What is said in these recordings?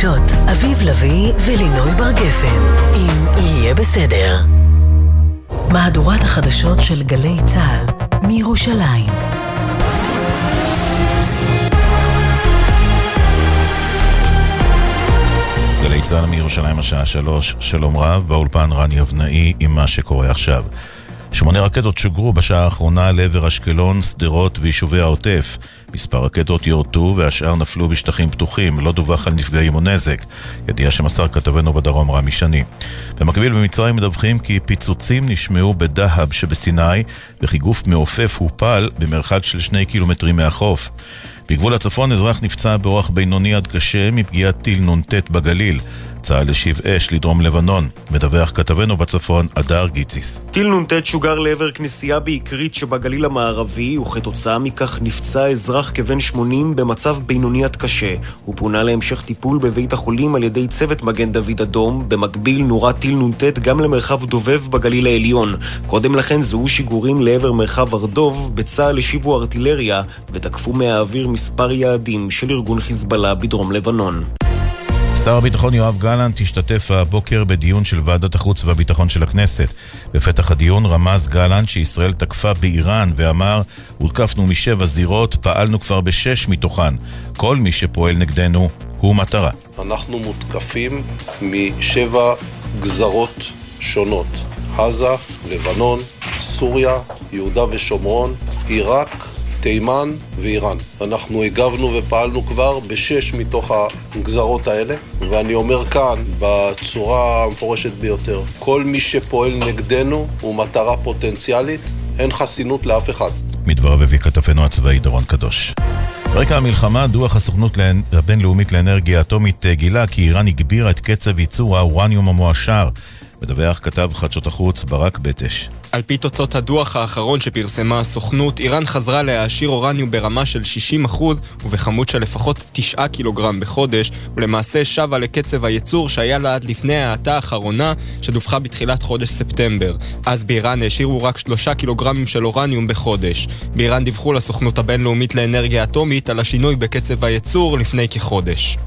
החדשות, אביב לביא ולינוי בר גפן, אם יהיה בסדר. מהדורת החדשות של גלי צה"ל, מירושלים. גלי צה"ל מירושלים השעה שלוש, שלום רב, באולפן רן יבנאי עם מה שקורה עכשיו. שמונה רקטות שוגרו בשעה האחרונה לעבר אשקלון, שדרות ויישובי העוטף. מספר רקטות יורטו והשאר נפלו בשטחים פתוחים, לא דווח על נפגעים או נזק. ידיעה שמסר כתבנו בדרום רמי שני. במקביל במצרים מדווחים כי פיצוצים נשמעו בדהב שבסיני, וכי גוף מעופף הופל במרחק של שני קילומטרים מהחוף. בגבול הצפון אזרח נפצע באורח בינוני עד קשה מפגיעת טיל נ"ט בגליל. צה"ל השיב אש לדרום לבנון. מדווח כתבנו בצפון, הדר גיציס. טיל נ"ט שוגר לעבר כנסייה בעיקרית שבגליל המערבי, וכתוצאה מכך נפצע אזרח כבן 80 במצב בינוני עד קשה. הוא פונה להמשך טיפול בבית החולים על ידי צוות מגן דוד אדום. במקביל נורה טיל נ"ט גם למרחב דובב בגליל העליון. קודם לכן זוהו שיגורים לעבר מרחב הר-דוב, בצה"ל השיבו ארטילריה ותקפו מהאוויר מספר יעדים של ארגון חיזבאללה בדרום לבנון. שר הביטחון יואב גלנט השתתף הבוקר בדיון של ועדת החוץ והביטחון של הכנסת. בפתח הדיון רמז גלנט שישראל תקפה באיראן ואמר, הותקפנו משבע זירות, פעלנו כבר בשש מתוכן. כל מי שפועל נגדנו הוא מטרה. אנחנו מותקפים משבע גזרות שונות. עזה, לבנון, סוריה, יהודה ושומרון, עיראק, תימן ואיראן. אנחנו הגבנו ופעלנו כבר בשש מתוך הגזרות האלה, ואני אומר כאן בצורה המפורשת ביותר, כל מי שפועל נגדנו הוא מטרה פוטנציאלית, אין חסינות לאף אחד. מדבריו הביא כתבנו הצבאי דורון קדוש. ברקע המלחמה, דוח הסוכנות הבינלאומית לאנרגיה אטומית גילה כי איראן הגבירה את קצב ייצור האורניום המועשר. מדווח כתב חדשות החוץ ברק בטש. על פי תוצאות הדוח האחרון שפרסמה הסוכנות, איראן חזרה להעשיר אורניום ברמה של 60% ובכמות של לפחות 9 קילוגרם בחודש, ולמעשה שבה לקצב הייצור שהיה לה עד לפני ההאטה האחרונה, שדווחה בתחילת חודש ספטמבר. אז באיראן העשירו רק 3 קילוגרמים של אורניום בחודש. באיראן דיווחו לסוכנות הבינלאומית לאנרגיה אטומית על השינוי בקצב הייצור לפני כחודש.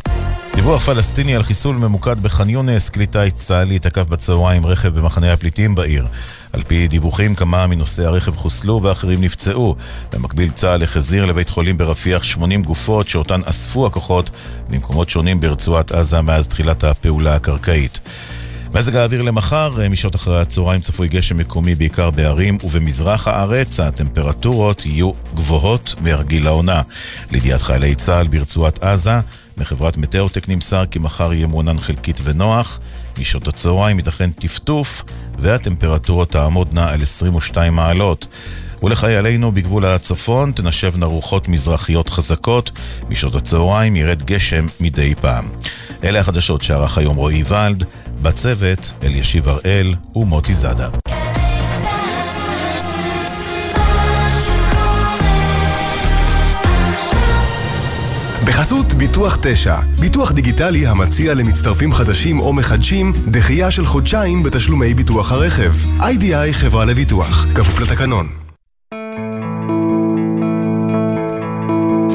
דיווח פלסטיני על חיסול ממוקד בח'אן יונס, כלי טיס צה"לי תקף בצהריים רכב במחנה הפליטים בעיר. על פי דיווחים, כמה מנוסעי הרכב חוסלו ואחרים נפצעו. במקביל צה"ל החזיר לבית חולים ברפיח 80 גופות שאותן אספו הכוחות במקומות שונים ברצועת עזה מאז תחילת הפעולה הקרקעית. מזג האוויר למחר, משעות אחרי הצהריים צפוי גשם מקומי בעיקר בערים ובמזרח הארץ הטמפרטורות יהיו גבוהות מהרגיל לעונה. לידיעת חיילי צה"ל ברצועת עזה, מחברת מטאוטק נמסר כי מחר יהיה מעונן חלקית ונוח, משעות הצהריים ייתכן טפטוף והטמפרטורות תעמודנה על 22 מעלות. ולחיילינו בגבול הצפון תנשבנה רוחות מזרחיות חזקות, משעות הצהריים ירד גשם מדי פעם. אלה החדשות שערך היום רועי ולד, בצוות אלישיב הראל ומוטי זאדה. בחסות ביטוח 9, ביטוח דיגיטלי המציע למצטרפים חדשים או מחדשים דחייה של חודשיים בתשלומי ביטוח הרכב. איי-די-איי חברה לביטוח, כפוף לתקנון.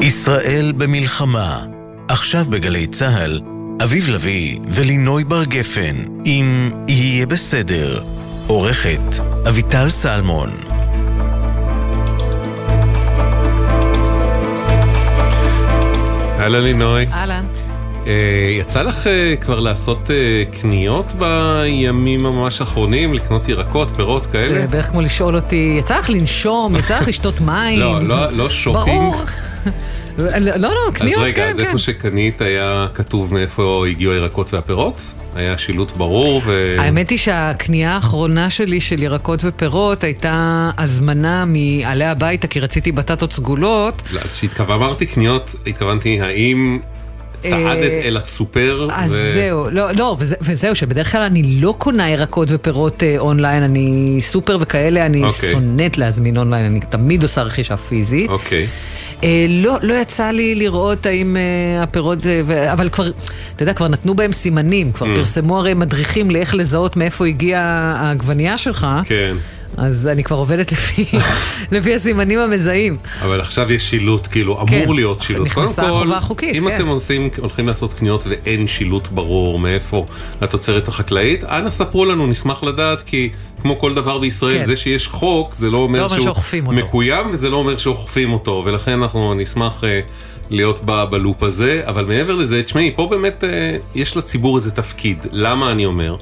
ישראל במלחמה, עכשיו בגלי צה"ל, אביב לביא ולינוי בר גפן, אם יהיה בסדר. עורכת אביטל סלמון אהלן לינוי. אהלן. יצא לך כבר לעשות קניות בימים ממש האחרונים, לקנות ירקות, פירות כאלה? זה בערך כמו לשאול אותי, יצא לך לנשום, יצא לך לשתות מים? לא, לא, לא שופינג. ברור. לא, לא, קניות, אז רגע, כן, אז כן. איפה שקנית היה כתוב מאיפה הגיעו הירקות והפירות? היה שילוט ברור ו... האמת היא שהקנייה האחרונה שלי של ירקות ופירות הייתה הזמנה אליי הביתה, כי רציתי בטטות סגולות. לא, אז כשאמרתי קניות, התכוונתי האם צעדת אל הסופר? אז זהו, לא, לא, וזה, וזהו, שבדרך כלל אני לא קונה ירקות ופירות אה, אונליין, אני סופר וכאלה, אני אוקיי. שונאת להזמין אונליין, אני תמיד עושה רכישה פיזית. אוקיי. אה, לא, לא יצא לי לראות האם אה, הפירות זה, ו... אבל כבר, אתה יודע, כבר נתנו בהם סימנים, כבר Mm. פרסמו הרי מדריכים לאיך לזהות מאיפה הגיעה העגבנייה שלך. כן. אז אני כבר עובדת לפי, לפי הסימנים המזהים. אבל עכשיו יש שילוט, כאילו, כן, אמור להיות שילוט. נכנסה החובה החוקית, אם כן. אתם עושים, הולכים לעשות קניות ואין שילוט ברור מאיפה התוצרת החקלאית, אנא ספרו לנו, נשמח לדעת, כי כמו כל דבר בישראל, כן. זה שיש חוק, זה לא אומר לא אומר שהוא שאוכפים אותו. מקוים, וזה לא אומר שאוכפים אותו, ולכן אנחנו נשמח אה, להיות ב- בלופ הזה, אבל מעבר לזה, תשמעי, פה באמת אה, יש לציבור איזה תפקיד. למה אני אומר?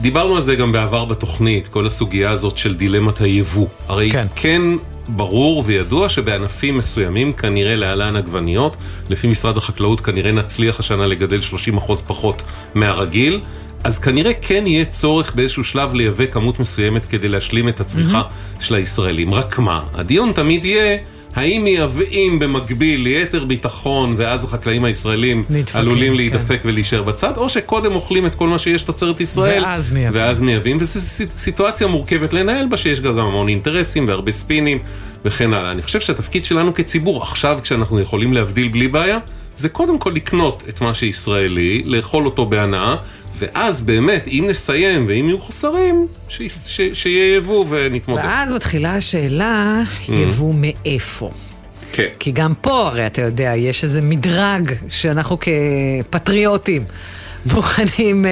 דיברנו על זה גם בעבר בתוכנית, כל הסוגיה הזאת של דילמת היבוא. הרי כן. כן. ברור וידוע שבענפים מסוימים, כנראה להלן עגבניות, לפי משרד החקלאות כנראה נצליח השנה לגדל 30% פחות מהרגיל, אז כנראה כן יהיה צורך באיזשהו שלב לייבא כמות מסוימת כדי להשלים את הצריכה של הישראלים. רק מה, הדיון תמיד יהיה... האם מייבאים במקביל ליתר ביטחון ואז החקלאים הישראלים נדפקים, עלולים כן. להידפק ולהישאר בצד, או שקודם אוכלים את כל מה שיש תוצרת ישראל, ואז מייבאים. ואז מייבאים, וזו סיט- סיטואציה מורכבת לנהל בה, שיש גם המון אינטרסים והרבה ספינים וכן הלאה. אני חושב שהתפקיד שלנו כציבור, עכשיו כשאנחנו יכולים להבדיל בלי בעיה, זה קודם כל לקנות את מה שישראלי, לאכול אותו בהנאה, ואז באמת, אם נסיים ואם יהיו חוסרים, ש- ש- שיהיה יבוא ונתמודד. ואז מתחילה השאלה, יבוא מאיפה? כן. כי גם פה, הרי אתה יודע, יש איזה מדרג שאנחנו כפטריוטים מוכנים אה,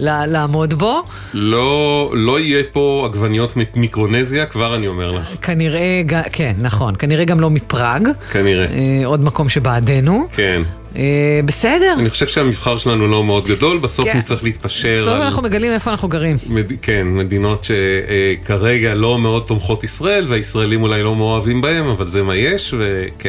לעמוד בו. לא, לא יהיה פה עגבניות ממיקרונזיה, כבר אני אומר לך. כנראה, כן, נכון, כנראה גם לא מפראג, כנראה. אה, עוד מקום שבעדנו. כן. אה, בסדר, אני חושב שהמבחר שלנו לא מאוד גדול, בסוף כן. נצטרך להתפשר בסוף על... אנחנו מגלים איפה אנחנו גרים. מד... כן, מדינות שכרגע לא מאוד תומכות ישראל, והישראלים אולי לא מאוהבים בהם, אבל זה מה יש, וכן.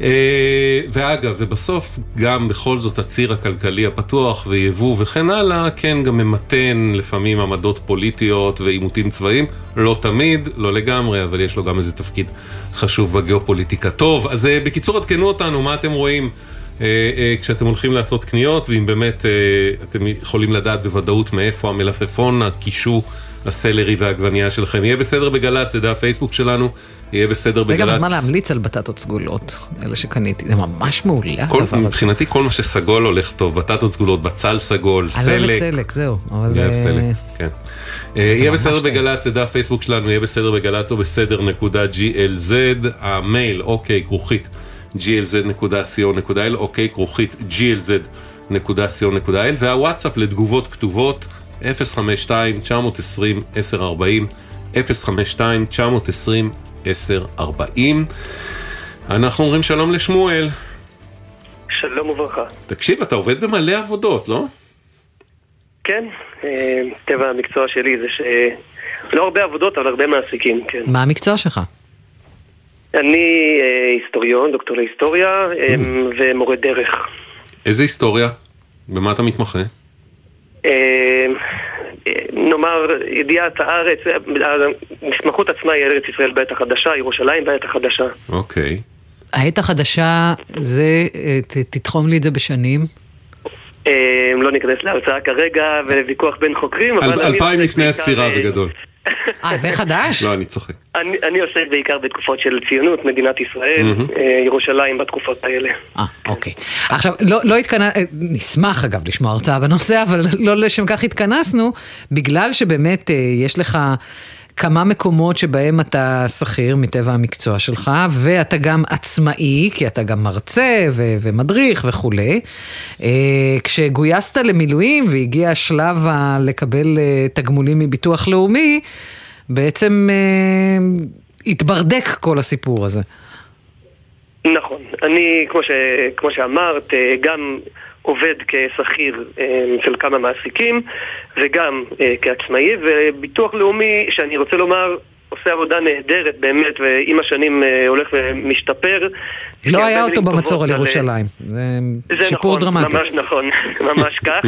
אה, ואגב, ובסוף גם בכל זאת הציר הכלכלי הפתוח ויבוא וכן הלאה, כן גם ממתן לפעמים עמדות פוליטיות ועימותים צבאיים, לא תמיד, לא לגמרי, אבל יש לו גם איזה תפקיד חשוב בגיאופוליטיקה. טוב, אז אה, בקיצור עדכנו אותנו, מה אתם רואים? אה, אה, כשאתם הולכים לעשות קניות, ואם באמת אה, אתם יכולים לדעת בוודאות מאיפה המלפפון, הקישו, הסלרי והעגבנייה שלכם. יהיה בסדר בגל"צ, זה דף הפייסבוק שלנו, יהיה בסדר זה גם בגל"צ. הזמן להמליץ על בטטות סגולות, אלה שקניתי, זה ממש מעולה. כל, הדבר הזה. מבחינתי כל מה שסגול הולך טוב, בטטות סגולות, בצל סגול, אני לא אוהבת סלק. סלק, זהו. אבל... אני אה, סלק, כן. יהיה בסדר. בגל"צ, זה דף פייסבוק שלנו, יהיה בסדר בגל"צ או בסדר נקודה glz, המייל, אוקיי, כרוכית, glz.co.il, אוקיי, כרוכית, glz.co.il, והוואטסאפ לתגובות כתובות, 052-920-1040, 052-920-1040. אנחנו אומרים שלום לשמואל. שלום וברכה. תקשיב, אתה עובד במלא עבודות, לא? כן, אה, טבע המקצוע שלי זה ש... לא הרבה עבודות, אבל הרבה מעסיקים, כן. מה המקצוע שלך? אני אה, היסטוריון, דוקטור להיסטוריה אה, ומורה דרך. איזה היסטוריה? במה אתה מתמחה? אה, אה, נאמר, ידיעת הארץ, אה, המסמכות עצמה היא ארץ ישראל בעת החדשה, ירושלים בעת החדשה. אוקיי. העת החדשה, זה, אה, ת- תתחום לי את זה בשנים. אה, לא ניכנס להרצאה כרגע ולוויכוח בין חוקרים, אבל... אלפיים לפני הספירה אה, בגדול. אה, זה חדש? לא, אני צוחק. אני, אני עוסק בעיקר בתקופות של ציונות, מדינת ישראל. אה, ירושלים בתקופות האלה. אה, אוקיי. עכשיו, לא, לא התכנס... אה, נשמח אגב לשמוע הרצאה בנושא, אבל לא לשם כך התכנסנו, בגלל שבאמת אה, יש לך כמה מקומות שבהם אתה שכיר מטבע המקצוע שלך, ואתה גם עצמאי, כי אתה גם מרצה ו- ומדריך וכולי. אה, כשגויסת למילואים והגיע השלב ה- לקבל אה, תגמולים מביטוח לאומי, בעצם אה, התברדק כל הסיפור הזה. נכון. אני, כמו, ש, כמו שאמרת, אה, גם עובד כשכיר אה, אצל כמה מעסיקים וגם אה, כעצמאי, וביטוח לאומי, שאני רוצה לומר, עושה עבודה נהדרת באמת, ועם השנים אה, הולך ומשתפר. לא היה אותו במצור על ירושלים. זה זה שיפור נכון, דרמטי. ממש נכון, ממש כך.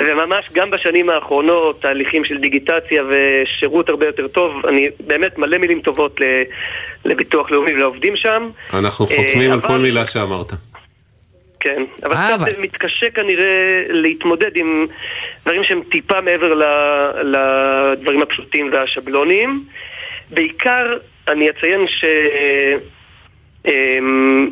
וממש גם בשנים האחרונות, תהליכים של דיגיטציה ושירות הרבה יותר טוב. אני באמת מלא מילים טובות לביטוח לאומי ולעובדים שם. אנחנו חותמים על אבל- כל מילה שאמרת. כן, אבל אה, קצת אבל- מתקשה כנראה להתמודד עם דברים שהם טיפה מעבר לדברים הפשוטים והשבלוניים. בעיקר אני אציין ש... אמ,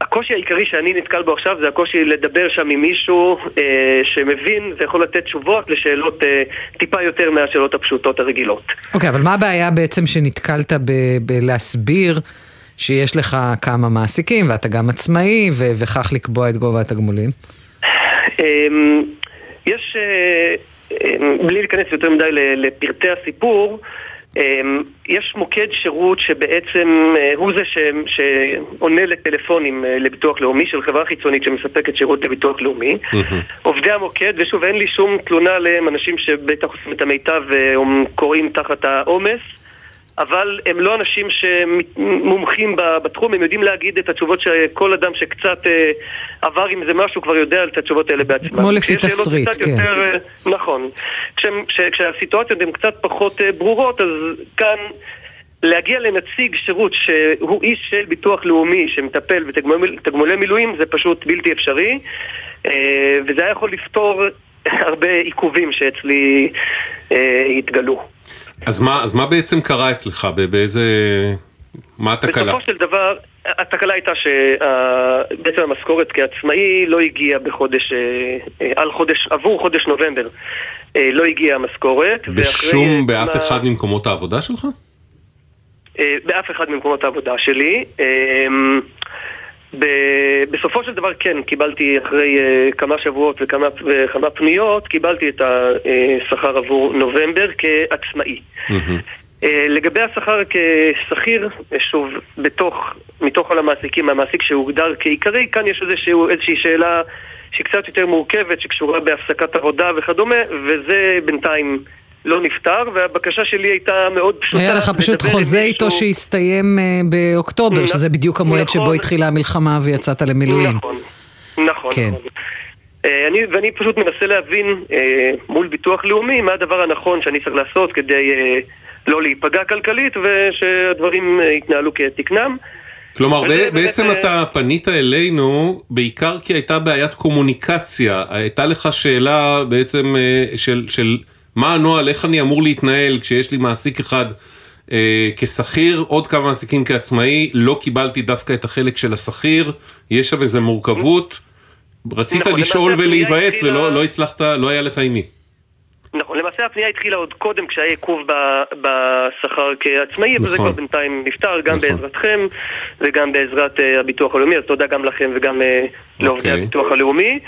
הקושי העיקרי שאני נתקל בו עכשיו זה הקושי לדבר שם עם מישהו אה, שמבין ויכול לתת תשובות לשאלות אה, טיפה יותר מהשאלות הפשוטות הרגילות. אוקיי, okay, אבל מה הבעיה בעצם שנתקלת בלהסביר שיש לך כמה מעסיקים ואתה גם עצמאי וכך לקבוע את גובה התגמולים? אה, יש, אה, אה, בלי להיכנס יותר מדי לפרטי הסיפור, אמ, יש מוקד שירות שבעצם אה, הוא זה ש... שעונה לטלפונים אה, לביטוח לאומי של חברה חיצונית שמספקת שירות לביטוח לאומי. עובדי המוקד, ושוב אין לי שום תלונה עליהם, אנשים שבטח עושים את המיטב וקוראים תחת העומס. אבל הם לא אנשים שמומחים בתחום, הם יודעים להגיד את התשובות שכל אדם שקצת אה, עבר עם זה משהו כבר יודע את התשובות האלה בעצמם. כמו לפי תסריט, כן. יותר, אה, נכון. כש, כשהסיטואציות הן קצת פחות אה, ברורות, אז כאן... להגיע לנציג שירות שהוא איש של ביטוח לאומי שמטפל בתגמולי מילואים זה פשוט בלתי אפשרי וזה היה יכול לפתור הרבה עיכובים שאצלי התגלו. אז מה, אז מה בעצם קרה אצלך? באיזה... מה התקלה? בסופו של דבר, התקלה הייתה שבעצם המשכורת כעצמאי לא הגיעה בחודש, אה, אה, על חודש, עבור חודש נובמבר. אה, לא הגיעה המשכורת. בשום, באף אחד ממקומות העבודה שלך? באף אחד ממקומות העבודה שלי. בסופו של דבר כן, קיבלתי אחרי uh, כמה שבועות וכמה, וכמה פניות, קיבלתי את השכר עבור נובמבר כעצמאי. Mm-hmm. Uh, לגבי השכר כשכיר, שוב, בתוך, מתוך כל המעסיקים, המעסיק שהוגדר כעיקרי, כאן יש איזושהי, איזושהי שאלה שהיא קצת יותר מורכבת, שקשורה בהפסקת עבודה וכדומה, וזה בינתיים... לא נפתר, והבקשה שלי הייתה מאוד פשוטה. היה לך פשוט חוזה איתו שהסתיים אה, באוקטובר, שזה בדיוק המועד שבו נכון. התחילה המלחמה ויצאת למילואים. נכון, נכון. כן. נכון. אה, אני, ואני פשוט מנסה להבין אה, מול ביטוח לאומי מה הדבר הנכון שאני צריך לעשות כדי לא להיפגע כלכלית ושהדברים יתנהלו כתקנם. כלומר, בעצם אתה פנית אלינו בעיקר כי הייתה בעיית קומוניקציה, הייתה לך שאלה בעצם של, של מה הנוהל, איך אני אמור להתנהל כשיש לי מעסיק אחד אה, כשכיר, עוד כמה מעסיקים כעצמאי, לא קיבלתי דווקא את החלק של השכיר, יש שם איזה מורכבות, רצית נכון, לשאול ולהיוועץ ולא לא הצלחת, לא היה לך עם מי. נכון, למעשה הפנייה התחילה עוד קודם כשהיה עיכוב בשכר כעצמאי, נכון. וזה כבר בינתיים נפתר, גם נכון. בעזרתכם וגם בעזרת uh, הביטוח הלאומי, אז תודה גם לכם וגם uh, לעובדי אוקיי. הביטוח הלאומי.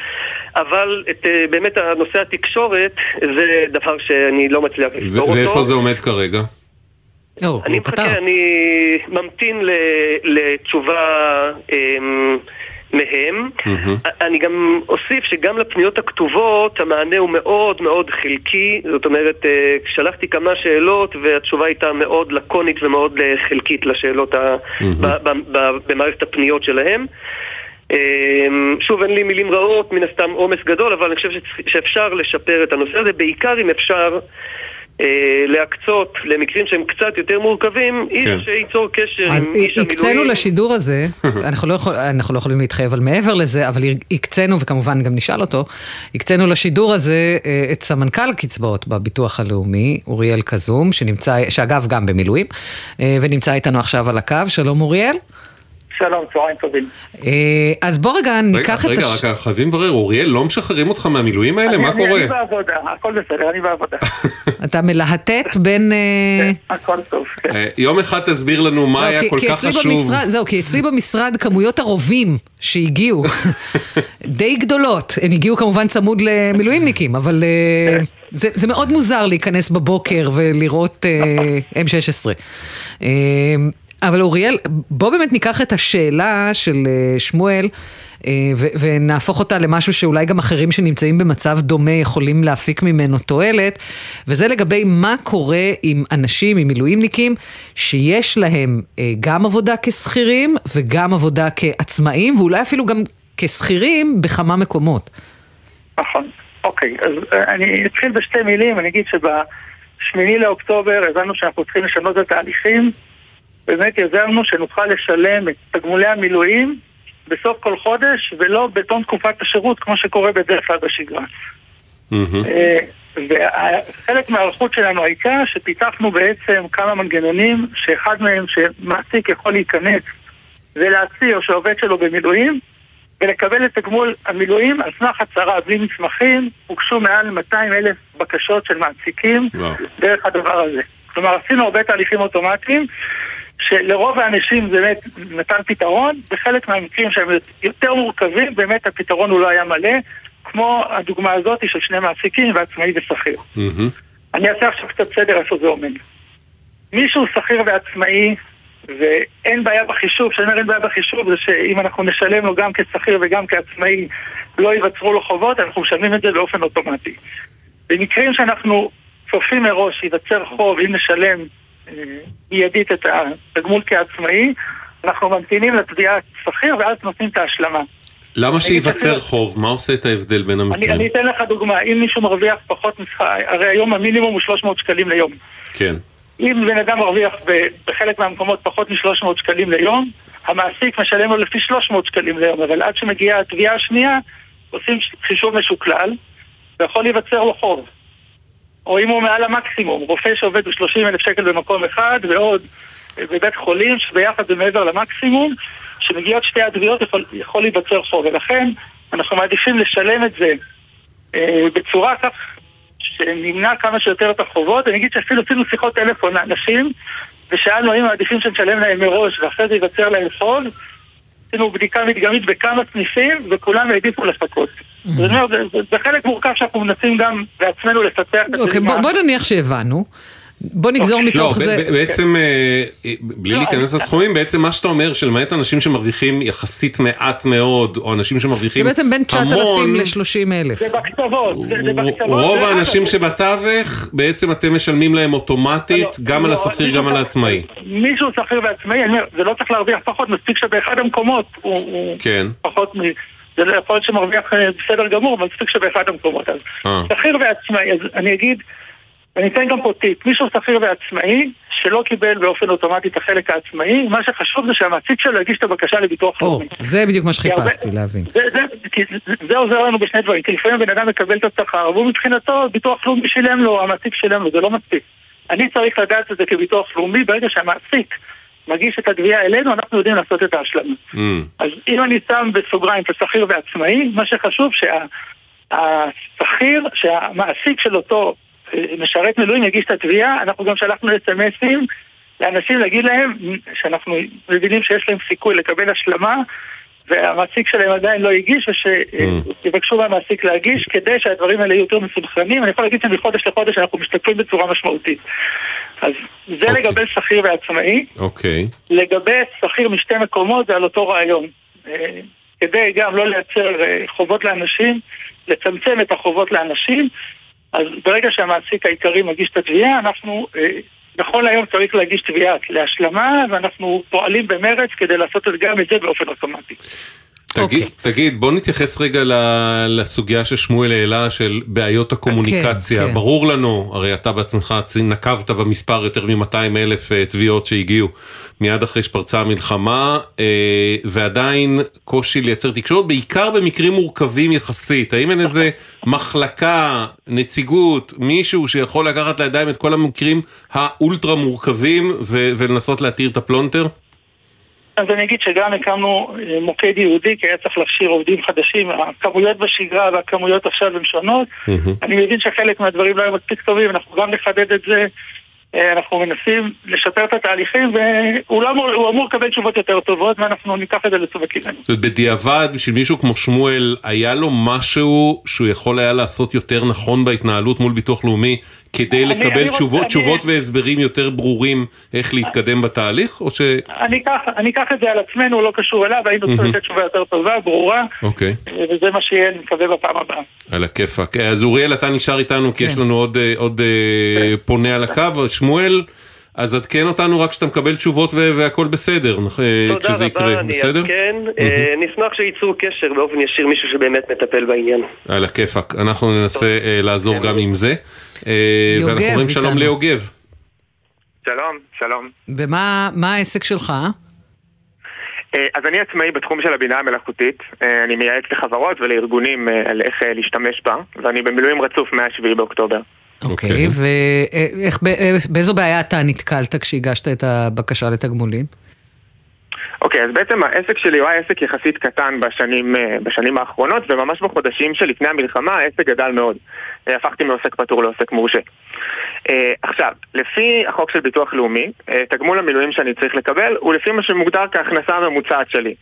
אבל את, uh, באמת הנושא התקשורת זה דבר שאני לא מצליח לפתור אותו. ואיפה זה עומד כרגע? אני מחכה, אני ממתין לתשובה... Um, מהם. Mm-hmm. אני גם אוסיף שגם לפניות הכתובות המענה הוא מאוד מאוד חלקי, זאת אומרת, אה, שלחתי כמה שאלות והתשובה הייתה מאוד לקונית ומאוד אה, חלקית לשאלות mm-hmm. במערכת הפניות שלהם. אה, שוב, אין לי מילים רעות, מן הסתם עומס גדול, אבל אני חושב שאפשר לשפר את הנושא הזה, בעיקר אם אפשר להקצות למקרים שהם קצת יותר מורכבים, איש כן. שייצור קשר עם איש המילואים. אז הקצינו לשידור הזה, אנחנו לא, יכול, אנחנו לא יכולים להתחייב על מעבר לזה, אבל הקצינו, וכמובן גם נשאל אותו, הקצינו לשידור הזה אה, את סמנכ"ל קצבאות בביטוח הלאומי, אוריאל קזום, שנמצא, שאגב גם במילואים, אה, ונמצא איתנו עכשיו על הקו. שלום אוריאל. שלום, צהריים טובים. אז בוא רגע ניקח את... רגע, רגע, רק חייבים לברר, אוריאל, לא משחררים אותך מהמילואים האלה? מה קורה? אני בעבודה, הכל בסדר, אני בעבודה. אתה מלהטט בין... אה, כן, הכל טוב, כן. אה, יום אחד תסביר לנו מה לא, היה כל כך חשוב. זהו, כי אצלי במשרד כמויות הרובים שהגיעו, די גדולות. הם הגיעו כמובן צמוד למילואימניקים, אבל אה, כן. זה מאוד מוזר להיכנס בבוקר ולראות M16. אבל אוריאל, בוא באמת ניקח את השאלה של אה, שמואל. אה, ונהפוך אותה למשהו שאולי גם אחרים שנמצאים במצב דומה יכולים להפיק ממנו תועלת, וזה לגבי מה קורה עם אנשים, עם מילואימניקים, שיש להם אה, גם עבודה כשכירים וגם עבודה כעצמאים, ואולי אפילו גם כשכירים בכמה מקומות. נכון, אוקיי, אז אני אתחיל בשתי מילים, אני אגיד שבשמיני לאוקטובר הבנו שאנחנו צריכים לשנות את התהליכים. באמת יזמנו שנוכל לשלם את תגמולי המילואים בסוף כל חודש ולא בתום תקופת השירות כמו שקורה בדרך כלל בשגרה. אה, וחלק מההערכות שלנו הייתה שפיתחנו בעצם כמה מנגנונים שאחד מהם שמעסיק יכול להיכנס ולהצהיר שהעובד שלו במילואים, ולקבל את תגמול המילואים על סמך הצהרה בלי מסמכים, הוגשו מעל 200 אלף בקשות של מעסיקים וואו. דרך הדבר הזה. כלומר, עשינו הרבה תהליכים אוטומטיים, שלרוב האנשים זה באמת נתן פתרון, בחלק מהמקרים שהם יותר מורכבים, באמת הפתרון הוא לא היה מלא, כמו הדוגמה הזאת של שני מעסיקים ועצמאי ושכיר. מהמם. אני אעשה עכשיו קצת סדר איפה זה עומד. מישהו שכיר ועצמאי, ואין בעיה בחישוב, כשאני אומר אין בעיה בחישוב זה שאם אנחנו נשלם לו גם כשכיר וגם כעצמאי לא ייווצרו לו חובות, אנחנו משלמים את זה באופן אוטומטי. במקרים שאנחנו צופים מראש שייווצר חוב, אם נשלם מיידית את התגמול כעצמאי, אנחנו ממתינים לתביעת שכיר ואז נותנים את ההשלמה. למה שייווצר אני- חוב? מה עושה את ההבדל בין אני, המקרים? אני אתן לך דוגמה, אם מישהו מרוויח פחות משכר, הרי היום המינימום הוא 300 שקלים ליום. כן. אם בן אדם מרוויח בחלק מהמקומות פחות מ-300 שקלים ליום, המעסיק משלם לו לפי 300 שקלים ליום, אבל עד שמגיעה התביעה השנייה, עושים חישוב משוקלל, ויכול להיווצר לו חוב. או אם הוא מעל המקסימום, רופא שעובד ב-30 אלף שקל במקום אחד, ועוד אה, בבית חולים, שביחד זה מעבר למקסימום, כשמגיעות שתי התביעות יכול, יכול להיווצר חוב, ולכן אנחנו מעדיפים לשלם את זה אה, בצורה כך שנמנע כמה שיותר את החובות. אני אגיד שאפילו עשינו שיחות טלפון לאנשים, ושאלנו האם מעדיפים שנשלם להם מראש ואחרי זה ייווצר להם חוב. עשינו בדיקה מדגמית בכמה סניפים, וכולם העדיפו לחכות. זה- זה- זה חלק מורכב שאנחנו מנסים גם בעצמנו לפתח את אוקיי, בוא, בוא נניח שהבנו. בוא נגזור לא, מתוך ב- זה... בעצם, אה, אה, בלי לא, להיכנס אני- לסכומים, בעצם מה שאתה אומר, שלמעט אנשים שמרוויחים יחסית מעט מאוד, או אנשים זה שמרוויחים בעצם בין 9,000 המון, ל-30 אלף. זה בקצוות, זה, זה בקצוות. רוב האנשים שבתווך, בעצם אתם משלמים להם אוטומטית, לא, גם על לא, השכיר, גם על העצמאי. מישהו שכיר ועצמאי, זה לא צריך להרוויח פחות, מספיק שבאחד המקומות הוא, הוא כן. פחות מ... זה לא יכול להיות שמרוויח אה, בסדר גמור, אבל מספיק שבאחד המקומות. אז אה. שכיר ועצמאי, אז אני אגיד, אני אתן גם פה טיפ, מישהו שכיר ועצמאי שלא קיבל באופן אוטומטי את החלק העצמאי, מה שחשוב זה שהמעסיק שלו יגיש את הבקשה לביטוח או, לאומי. זה בדיוק מה שחיפשתי להבין. זה, זה, כי זה, זה עוזר לנו בשני דברים, כי לפעמים בן אדם מקבל את השכר, והוא מבחינתו, ביטוח לאומי שילם לו, המעסיק שילם לו, זה לא מספיק. אני צריך לדעת את זה כביטוח לאומי, ברגע שהמעסיק מגיש את התביעה אלינו, אנחנו יודעים לעשות את ההשלמה. Mm, אז אם אני שם בסוגריים את השכיר ועצמאי, מה שחשוב שהשכיר, שהמעסיק של אותו אה, משרת מילואים יגיש את התביעה, אנחנו גם שלחנו אס.אם.אסים לאנשים להגיד להם שאנחנו מבינים שיש להם סיכוי לקבל השלמה והמעסיק שלהם עדיין לא הגיש ושיבקשו מהמעסיק להגיש כדי שהדברים האלה יהיו יותר מסונכרנים. אני יכול להגיד שמחודש לחודש אנחנו משתתפים בצורה משמעותית. אז זה אוקיי. לגבי שכיר ועצמאי. אוקיי. לגבי שכיר משתי מקומות זה על אותו רעיון. אה, כדי גם לא לייצר אה, חובות לאנשים, לצמצם את החובות לאנשים, אז ברגע שהמעסיק העיקרי מגיש את התביעה, אנחנו, אה, נכון להיום צריך להגיש תביעה להשלמה, ואנחנו פועלים במרץ כדי לעשות גם את זה באופן אוטומטי. תגיד, תגיד, בוא נתייחס רגע לסוגיה ששמואל העלה של בעיות הקומוניקציה. כן, כן. ברור לנו, הרי אתה בעצמך נקבת במספר יותר מ-200 אלף אה, תביעות שהגיעו מיד אחרי שפרצה המלחמה, אה, ועדיין קושי לייצר תקשורת, בעיקר במקרים מורכבים יחסית. האם אין איזה מחלקה, נציגות, מישהו שיכול לקחת לידיים את כל המקרים האולטרה מורכבים ולנסות להתיר את הפלונטר? אז אני אגיד שגם הקמנו אה, מוקד ייעודי, כי היה צריך להכשיר עובדים חדשים, הכמויות בשגרה והכמויות עכשיו הן שונות. אני מבין שחלק מהדברים לא היו מספיק טובים, אנחנו גם נחדד את זה, אה, אנחנו מנסים לשפר את התהליכים, והוא לא אמור, הוא אמור לקבל תשובות יותר טובות, ואנחנו ניקח את זה לתשומת לבנו. זאת אומרת, בדיעבד, בשביל מישהו כמו שמואל, היה לו משהו שהוא יכול היה לעשות יותר נכון בהתנהלות מול ביטוח לאומי, כדי אני- לקבל אני רוצה- תשובות, אני- והסברים יותר ברורים איך להתקדם בתהליך, או ש... אני אקח, אני אקח את זה על עצמנו, לא קשור אליו, היינו צריכים לתת תשובה יותר טובה, ברורה, אוקיי, אה, וזה מה שיהיה, אני מקווה, בפעם הבאה. על הכיפאק. אז אוריאל, אתה נשאר איתנו, כי יש כן. לנו עוד, אה, עוד אה, פונה על הקו. שמואל, אז עדכן אותנו רק כשאתה מקבל תשובות והכל בסדר, תודה כשזה יקרה, רבה, אני בסדר? אעדכן. נשמח שייצרו קשר באופן ישיר, מישהו שבאמת מטפל בעניין. על הכיפאק. אנחנו ננסה לעזור גם עם זה. אה, יוגב ואנחנו אומרים שלום. ליוגב. שלום, שלום. ומה מה העסק שלך? אה, אז אני עצמאי בתחום של הבינה המלאכותית. אה, אני מייעץ לחברות ולארגונים על איך להשתמש בה, ואני במילואים רצוף מה-7 באוקטובר. אוקיי, אוקיי. ואיך, באיזו בעיה אתה נתקלת כשהגשת את הבקשה לתגמולים? אוקיי, אז בעצם העסק שלי הוא היה עסק יחסית קטן בשנים, אה, בשנים האחרונות, וממש בחודשים שלפני המלחמה העסק גדל מאוד. אה, הפכתי מעוסק פטור לעוסק מורשה. אה, עכשיו, לפי החוק של ביטוח לאומי, תגמול המילואים שאני צריך לקבל הוא לפי מה שמוגדר כהכנסה הממוצעת שלי.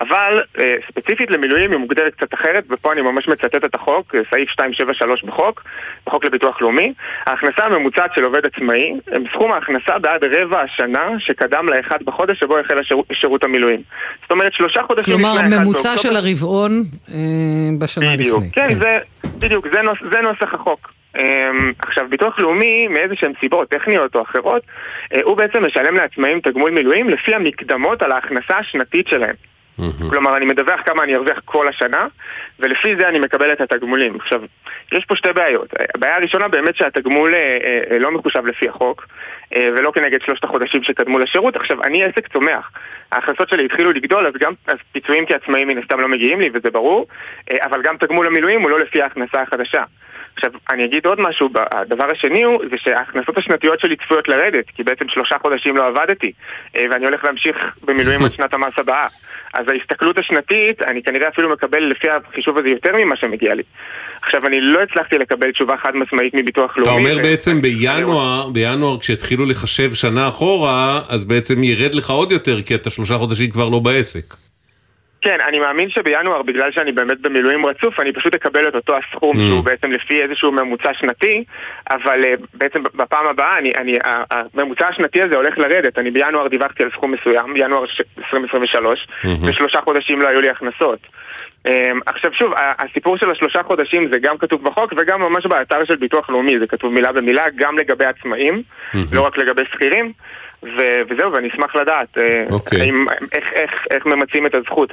אבל אה, ספציפית למילואים היא מוגדרת קצת אחרת, ופה אני ממש מצטט את החוק, אה, סעיף 273 בחוק, בחוק לביטוח לאומי. ההכנסה הממוצעת של עובד עצמאי הם סכום ההכנסה בעד רבע השנה שקדם לאחד בחודש שבו החל השירות, שירות המילואים. זאת אומרת שלושה חודשים לפני כלומר, ממוצע של הרבעון אה, בשנה בדיוק, לפני. כן, כן. זה, בדיוק, זה, נוס, זה נוסח החוק. Um, עכשיו, ביטוח לאומי, מאיזה שהן סיבות טכניות או אחרות, הוא בעצם משלם לעצמאים תגמול מילואים לפי המקדמות על ההכנסה השנתית שלהם. Mm-hmm. כלומר, אני מדווח כמה אני ארוויח כל השנה, ולפי זה אני מקבל את התגמולים. עכשיו, יש פה שתי בעיות. הבעיה הראשונה באמת שהתגמול אה, אה, לא מחושב לפי החוק, אה, ולא כנגד שלושת החודשים שקדמו לשירות. עכשיו, אני עסק צומח. ההכנסות שלי התחילו לגדול, אז גם אז פיצויים כעצמאים מן הסתם לא מגיעים לי, וזה ברור, אה, אבל גם תגמול המילואים הוא לא לפי ההכנסה החדשה. עכשיו, אני אגיד עוד משהו, הדבר השני הוא, זה שההכנסות השנתיות שלי צפויות לרדת, כי בעצם שלושה חודשים לא עבדתי, אה, ואני הולך להמשיך במילואים עד שנת המס הבאה. אז ההסתכלות השנתית, אני כנראה אפילו מקבל לפי החישוב הזה יותר ממה שמגיע לי. עכשיו, אני לא הצלחתי לקבל תשובה חד משמעית מביטוח לאומי. אתה אומר ו... בעצם בינואר, בינואר כשהתחילו לחשב שנה אחורה, אז בעצם ירד לך עוד יותר, כי אתה שלושה חודשים כבר לא בעסק. כן, אני מאמין שבינואר, בגלל שאני באמת במילואים רצוף, אני פשוט אקבל את אותו הסכום mm. שהוא בעצם לפי איזשהו ממוצע שנתי, אבל uh, בעצם בפעם הבאה, אני, אני, הממוצע השנתי הזה הולך לרדת. אני בינואר דיווחתי על סכום מסוים, בינואר 2023, mm-hmm. ושלושה חודשים לא היו לי הכנסות. Um, עכשיו שוב, הסיפור של השלושה חודשים זה גם כתוב בחוק וגם ממש באתר של ביטוח לאומי, זה כתוב מילה במילה גם לגבי עצמאים, mm-hmm. לא רק לגבי שכירים. ו- וזהו, ואני אשמח לדעת אה, אוקיי. האם, איך, איך, איך ממצים את הזכות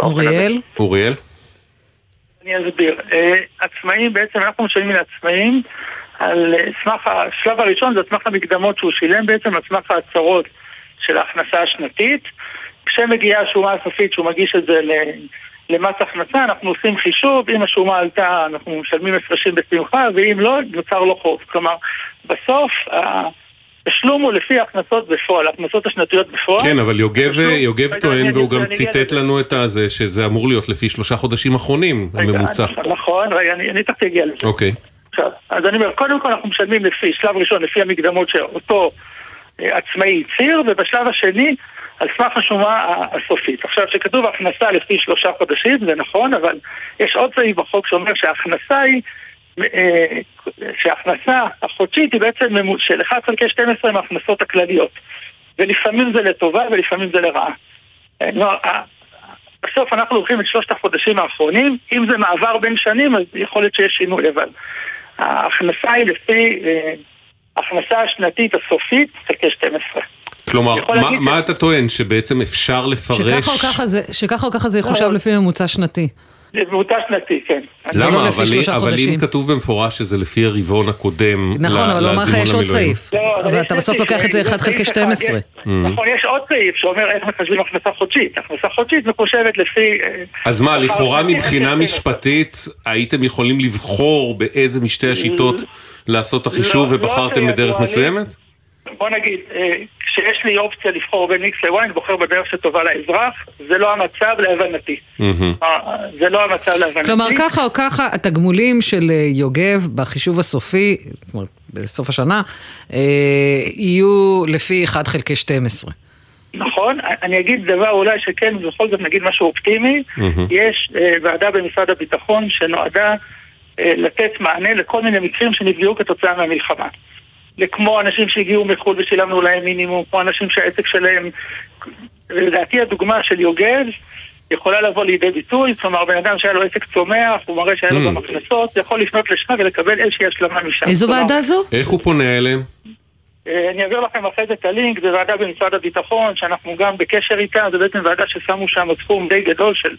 אוריאל? אוריאל? אני אסביר. Uh, עצמאים, בעצם אנחנו משלמים לעצמאים על אה, סמך, השלב הראשון זה על סמך המקדמות שהוא שילם בעצם, על סמך ההצהרות של ההכנסה השנתית. כשמגיעה השומה הסופית שהוא מגיש את זה למס הכנסה, אנחנו עושים חישוב, אם השומה עלתה אנחנו משלמים הפרשים בשמחה, ואם לא, נוצר לו חוב. כלומר, בסוף תשלום הוא לפי ההכנסות בפועל, ההכנסות השנתיות בפועל. כן, אבל יוגב, יוגב טוען, והוא גם ציטט לנו את הזה, שזה אמור להיות לפי שלושה חודשים אחרונים, הממוצע. נכון, רגע, אני תכף אגיע לזה. אוקיי. עכשיו, אז אני אומר, קודם כל אנחנו משלמים לפי, שלב ראשון, לפי המקדמות שאותו אה, עצמאי הצהיר, ובשלב השני, על סמך השומה הסופית. עכשיו, כשכתוב הכנסה לפי שלושה חודשים, זה נכון, אבל יש עוד סעיף בחוק שאומר שההכנסה היא שההכנסה החודשית היא בעצם של 1 חלקי 12 מההכנסות הכלליות. ולפעמים זה לטובה ולפעמים זה לרעה. אה, בסוף אנחנו לוקחים את שלושת החודשים האחרונים, אם זה מעבר בין שנים אז יכול להיות שיש שינוי, אבל ההכנסה היא לפי אה, ההכנסה השנתית הסופית חלקי 12. כלומר, מה, מה אתה טוען? שבעצם אפשר לפרש... שככה או ככה זה יחושב לא. לפי ממוצע שנתי. זה ממוצע שנתי, כן. למה? לא אבל, אבל אם כתוב במפורש שזה לפי הרבעון הקודם נכון, אבל הוא אמר לך יש עוד סעיף. לא, אבל אתה בסוף לוקח את זה 1 חלקי 12. Mm. נכון, יש עוד סעיף שאומר איך מחשבים הכנסה חודשית. הכנסה חודשית מחושבת לפי... אה, אז מה, לכאורה מבחינה משפטית הייתם יכולים לבחור באיזה משתי השיטות לעשות את החישוב לא, ובחרתם בדרך מסוימת? בוא נגיד, אה, כשיש לי אופציה לבחור בין X ל-Y, אני בוחר בדרך שטובה לאזרח, זה לא המצב להבנתי. אה, זה לא המצב להבנתי. כלומר, ככה או ככה, התגמולים של אה, יוגב בחישוב הסופי, זאת אומרת, בסוף השנה, יהיו לפי 1 חלקי 12. נכון, אני אגיד דבר אולי שכן, בכל זאת נגיד משהו אופטימי, יש ועדה במשרד הביטחון שנועדה לתת מענה לכל מיני מקרים שנפגעו כתוצאה מהמלחמה. לכמו אנשים שהגיעו מחו"ל ושילמנו להם מינימום, כמו אנשים שהעסק שלהם... לדעתי הדוגמה של יוגב יכולה לבוא לידי ביטוי, כלומר בן אדם שהיה לו עסק צומח, הוא מראה שהיה לו mm. גם הכנסות, יכול לפנות לשם ולקבל איזושהי השלמה משם. איזו ועדה זו? איך הוא פונה אליהם? אה, אני אעביר לכם אחרי זה את הלינק, זו ועדה במשרד הביטחון, שאנחנו גם בקשר איתה, זו בעצם ועדה ששמו שם סכום די גדול של,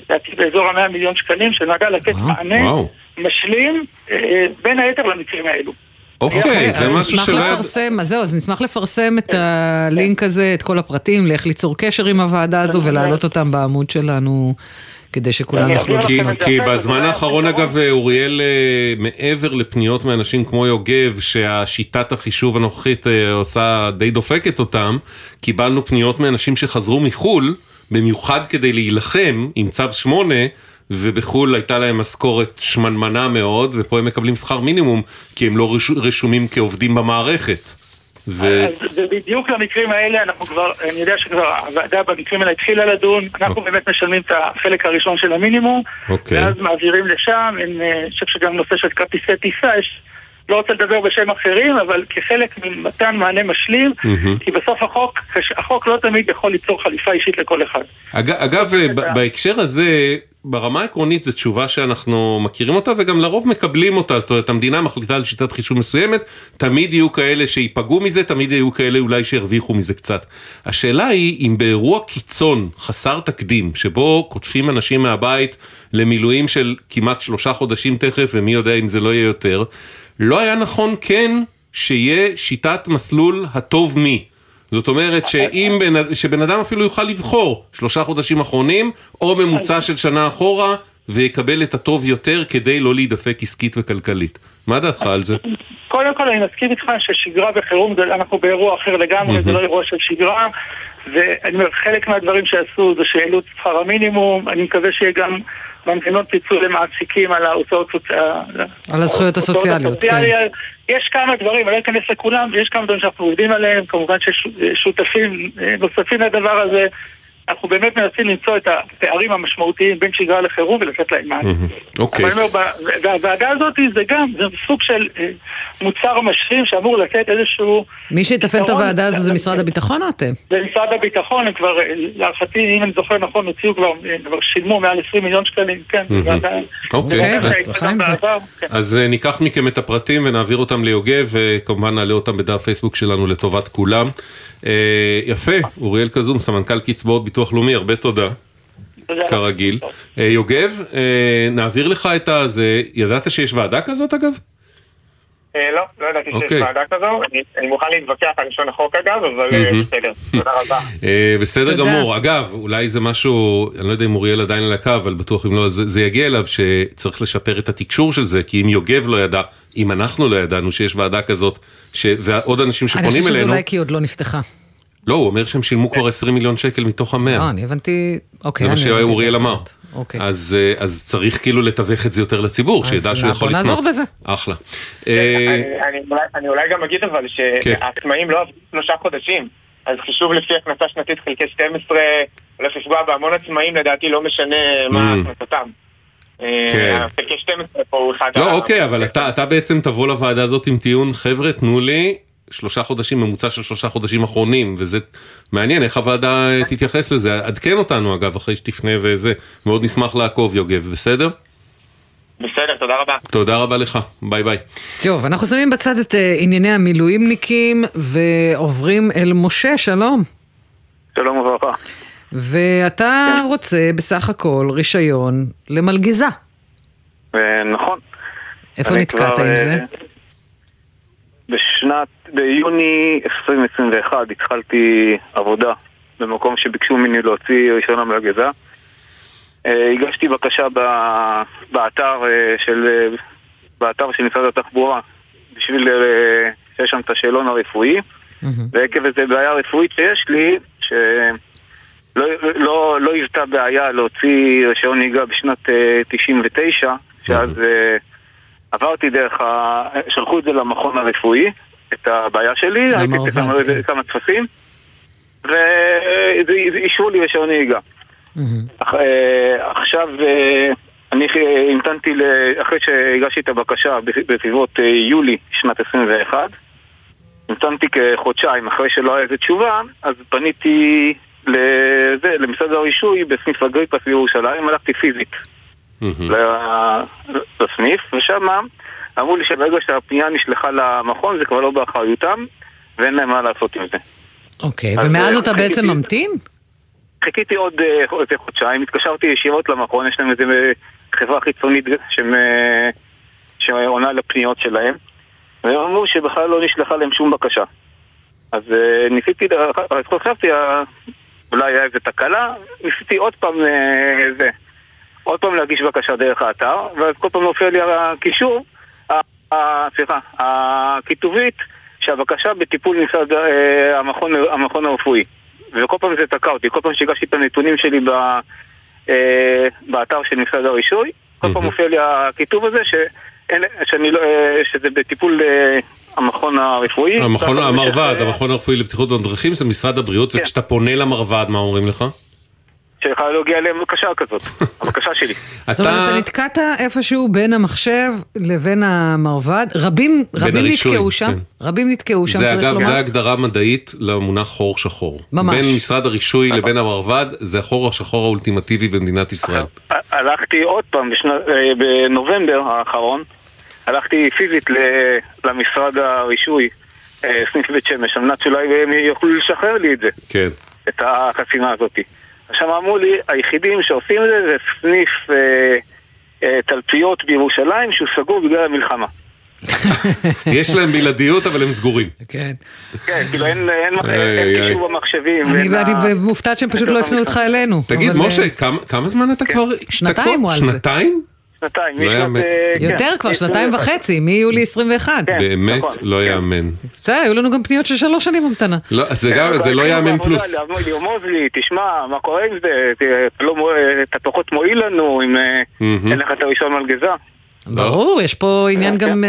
לדעתי באזור המאה מיליון שקלים, שנועדה לתת מענה משלים אה, בין היתר למקרים האלו. אוקיי, זה משהו שלא... אז נשמח לפרסם, אז זהו, אז נשמח לפרסם את הלינק הזה, את כל הפרטים, לאיך ליצור קשר עם הוועדה הזו ולהעלות אותם בעמוד שלנו כדי שכולם יוכלו אסביר כי, בזמן לא האחרון. אגב אוריאל אה, מעבר לפניות מאנשים כמו יוגב שהשיטת החישוב הנוכחית אה, עושה די דופקת אותם קיבלנו פניות מאנשים שחזרו מחו"ל במיוחד כדי להילחם עם צו 8 ובחו"ל הייתה להם משכורת שמנמנה מאוד ופה הם מקבלים שכר מינימום כי הם לא רש- רשומים כעובדים במערכת. ו... אז זה בדיוק למקרים האלה, אנחנו כבר, אני יודע שכבר הוועדה במקרים האלה התחילה לדון, אנחנו באמת משלמים את החלק הראשון של המינימום, אוקיי. ואז מעבירים לשם, אה, אני חושב שגם נושא של כרטיסי טיסה, יש, לא רוצה לדבר בשם אחרים, אבל כחלק ממתן מענה משלים, מהמם. כי בסוף החוק, החוק לא תמיד יכול ליצור חליפה אישית לכל אחד. אג, אגב, ב- בהקשר הזה, ברמה העקרונית זו תשובה שאנחנו מכירים אותה וגם לרוב מקבלים אותה, זאת אומרת המדינה מחליטה על שיטת חישוב מסוימת, תמיד יהיו כאלה שייפגעו מזה, תמיד יהיו כאלה אולי שירוויחו מזה קצת. השאלה היא אם באירוע קיצון חסר תקדים, שבו קוטפים אנשים מהבית למילואים של כמעט שלושה חודשים תכף ומי יודע אם זה לא יהיה יותר, לא היה נכון כן שיהיה שיטת מסלול הטוב מי. זאת אומרת שאם בן, שבן אדם אפילו יוכל לבחור שלושה חודשים אחרונים או ממוצע של שנה אחורה ויקבל את הטוב יותר כדי לא להידפק עסקית וכלכלית. מה דעתך על זה? קודם כל אני מסכים איתך ששגרה וחירום, אנחנו באירוע אחר לגמרי, זה לא אירוע של שגרה, ואני אומר, חלק מהדברים שעשו זה שהעלו את שכר המינימום, אני מקווה שיהיה גם מנגנון פיצוי למעסיקים על ההוצאות סוציאליות. על הזכויות הסוציאליות, כן. יש כמה דברים, אני לא אכנס לכולם, יש כמה דברים שאנחנו עובדים עליהם, כמובן שיש שותפים אה, נוספים לדבר הזה. אנחנו באמת מנסים למצוא את הפערים המשמעותיים בין שגרה לחירום ולתת להם מענה. אוקיי. אבל אני אומר, ב- והוועדה הזאת זה גם, זה סוג של אה, מוצר משלים שאמור לתת איזשהו... מי שיתפעל את. הוועדה הזו זה משרד הביטחון או אתם? במשרד הביטחון הם כבר, אה, להערכתי, אם אני זוכר נכון, הוציאו כבר, אה, כבר שילמו מעל 20 מיליון שקלים, כן. ועדה- אוקיי. כן, עם זה. בעבר, כן. אז ניקח מכם את הפרטים ונעביר אותם ליוגב וכמובן נעלה אותם בדף פייסבוק שלנו לטובת כולם. אה, יפה, אוריאל קזום, סמנכ"ל קצבאות ביטוח לאומי, הרבה תודה. תודה. כרגיל. אה, יוגב, אה, נעביר לך את הזה, ידעת שיש ועדה כזאת אגב? אה, לא, לא ידעתי שיש אוקיי. ועדה כזו. אני- אני מוכן להתווכח על לשון החוק אגב, אבל אה. בסדר. תודה רבה. אה, בסדר. גמור. אגב, אולי זה משהו, אני לא יודע אם אוריאל עדיין על הקו, אבל בטוח אם לא, זה, זה יגיע אליו שצריך לשפר את התקשור של זה, כי אם יוגב לא ידע, אם אנחנו לא ידענו שיש ועדה כזאת. ועוד אנשים אני שפונים חושבת שזה אלינו, אולי כי עוד לא נפתחה. לא, הוא אומר שהם שילמו כבר 20 מיליון שקל מתוך המאה. לא, אני הבנתי, אוקיי. זה מה אני שאוריאל. אמר. אוקיי. אז, אה, אז צריך כאילו לתווך את זה יותר לציבור, אז שידע שהוא יכול בוא לפנות. נעזור בזה. אחלה. אני- אה, אני אולי- אני אולי גם אגיד אבל כן. שהעצמאים לא עבדו שלושה חודשים, אז חישוב לפי הכנסה שנתית חלקי 12 הולך לפגוע בהמון עצמאים, לדעתי לא משנה מה Mm. הכנסתם. כן. אה, חלקי 12 פה הוא אחד לא, ה- אוקיי, אבל אתה, אתה בעצם תבוא לוועדה הזאת עם טיעון, חבר'ה, תנו לי שלושה חודשים, ממוצע של שלושה חודשים אחרונים, וזה מעניין איך הוועדה אה, תתייחס לזה. עדכן אותנו, אגב, אחרי שתפנה וזה. מאוד נשמח לעקוב, יוגב, בסדר? בסדר, תודה רבה. תודה רבה לך, ביי ביי. טוב, אנחנו שמים בצד את אה, ענייני המילואימניקים ועוברים אל משה, שלום. שלום וברכה. ואתה רוצה בסך הכל רישיון למלגזה. אה, נכון. איפה נתקעת כבר, עם זה? בשנת, ביוני 2021 התחלתי עבודה במקום שביקשו ממני להוציא רישיון המלגזה. אה, הגשתי בקשה ב- באתר אה, של, באתר של משרד התחבורה בשביל אה, שיש שם את השאלון הרפואי. ועקב איזה בעיה רפואית שיש לי, שלא לא, לא היוותה בעיה להוציא רישיון נהיגה בשנת אה, 99, שאז עברתי דרך ה... שלחו את זה למכון הרפואי, את הבעיה שלי, הייתי למרב"ד, כמה, כן. כמה טפסים, ואישרו לי רישיון נהיגה. אה, עכשיו אה, אני המתנתי, אחרי שהגשתי את הבקשה בסביבות אה, יולי שנת 21, המתנתי כחודשיים אחרי שלא הייתה איזה תשובה, אז פניתי לזה, למשרד הרישוי בסניף אגריפס בירושלים, הלכתי פיזית לסניף, ושם אמרו לי שברגע שהפנייה נשלחה למכון זה כבר לא באחריותם ואין להם מה לעשות עם זה. אוקיי, אז, ומאז אה, אתה בעצם ממתין? חיכיתי עוד איזה חודשיים, התקשרתי ישירות למכון, יש להם איזה חברה חיצונית אה, שעונה לפניות שלהם, והם אמרו שבכלל לא נשלחה להם שום בקשה. אז אה, ניסיתי, אז חשבתי, אולי היה איזה תקלה, ניסיתי עוד פעם זה, עוד פעם להגיש בקשה דרך האתר, ואז כל פעם מופיע לי הקישור, סליחה, הכיתובית שהבקשה בטיפול משרד אה, המכון, המכון הרפואי. וכל פעם זה תקע אותי, כל פעם שהגשתי את הנתונים שלי ב, אה, באתר של משרד הרישוי, כל פעם מופיע לי הכיתוב הזה שאין, שאני לא, אה, שזה בטיפול אה, המכון הרפואי. המכון, המרב"ד, המכון הרפואי לבטיחות בדרכים זה משרד הבריאות, וכשאתה פונה למרב"ד, מה אומרים לך? שיכולה להגיע אליהם בקשה כזאת, הבקשה שלי. זאת אומרת, אתה נתקעת איפשהו בין המחשב לבין המרב"ד. רבים, נתקעו שם, כן. רבים נתקעו שם, זה צריך אגב, לומר. זה הגדרה מדעית למונח חור שחור. ממש. בין משרד הרישוי לבין המרב"ד, זה החור השחור האולטימטיבי במדינת ישראל. הלכתי עוד פעם אה, בנובמבר האחרון, הלכתי פיזית למשרד הרישוי, אה, סניף בית שמש, על מנת שאולי הם יוכלו לשחרר לי את זה, כן. את החסימה הזאת. עכשיו אמרו לי, היחידים שעושים את זה זה סניף אה, אה, תלפיות בירושלים שהוא סגור בגלל המלחמה. יש להם בלעדיות, אבל הם סגורים. כן. כן, כאילו אין. קישור במחשבים. אני מופתעת שהם פשוט לא הפנו אותך אלינו. תגיד, משה, אה, כמה- זמן אתה כבר... שנתיים? הוא על זה. שנתיים? שנתיים, לא יאמן. אה, כן, יותר כבר, שנתיים 21. וחצי, מיולי 21. באמת לא יאמן. בסדר, היו לנו גם פניות של שלוש שנים המתנה. לא, זה גם, זה לא יאמן פלוס. אמרו לי, לרמוז לי, תשמע, מה קורה עם זה? אתה לא אתה פחות מועיל לנו אם אה. אין לך את הראשון מלגזה. ברור, יש פה עניין גם אה,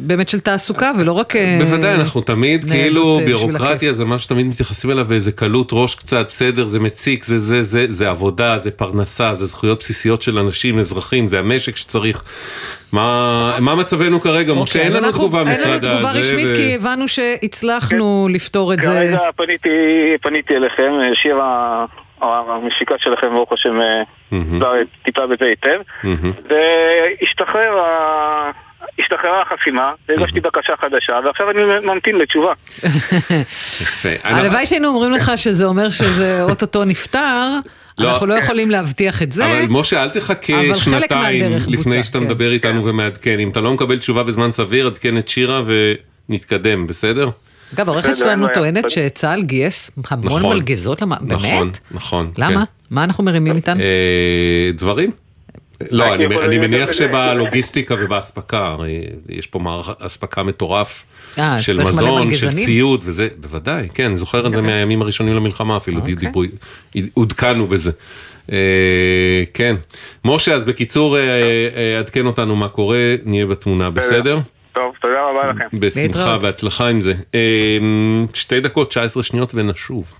באמת של תעסוקה ולא רק... אה, בוודאי, אנחנו תמיד כאילו אה, בשביל בירוקרטיה זה משהו שתמיד מתייחסים אליו באיזה קלות ראש קצת, בסדר, זה מציק, זה זה זה, זה עבודה, זה פרנסה, זה זכויות בסיסיות של אנשים, אזרחים, זה המשק שצריך. מה מה מצבנו כרגע, משה? אוקיי, אין לנו אנחנו- תגובה אין לנו משרד תגובה הזה. רשמית ו- כי הבנו שהצלחנו לפתור את זה. כרגע פניתי, פניתי אליכם, אה, שירה, המשיקה שלכם, ברוך השם, אה. לא, טיפה בזה היטב. והשתחרר ה- השתחררה החסימה, והגשתי בקשה חדשה, ועכשיו אני ממתין לתשובה. יפה. הלוואי שהיינו אומרים לך שזה אומר שזה אוטוטו נפתר, לא. אנחנו לא יכולים להבטיח את זה. אבל משה אל תחכה שנתיים לפני שאתה כן. מדבר איתנו ומעדכן, אם אתה לא מקבל תשובה בזמן סביר, עדכן את שירה ונתקדם, בסדר? אגב, העורכת אין שלנו בעיה. טוענת שצה"ל גייס המון נכון. מלגזות, נכון, באמת? נכון. למה? כן. מה אנחנו מרימים איתן? אה, דברים? לא, אני, מניח. שבלוגיסטיקה ובאספקה, הרי יש פה מערך אספקה מטורף אה, של מזון, של? ציוד וזה, בוודאי, כן, אני זוכר את זה מהימים הראשונים למלחמה אפילו, אוקיי. דיברו, עודכנו בזה. אה, כן. משה, אז בקיצור, אה, אה, עדכן אותנו מה קורה, נהיה בתמונה, בסדר? טוב, תודה רבה לכם. בשמחה. בהצלחה עם זה. אה, שתי דקות, 19 שניות ונשוב.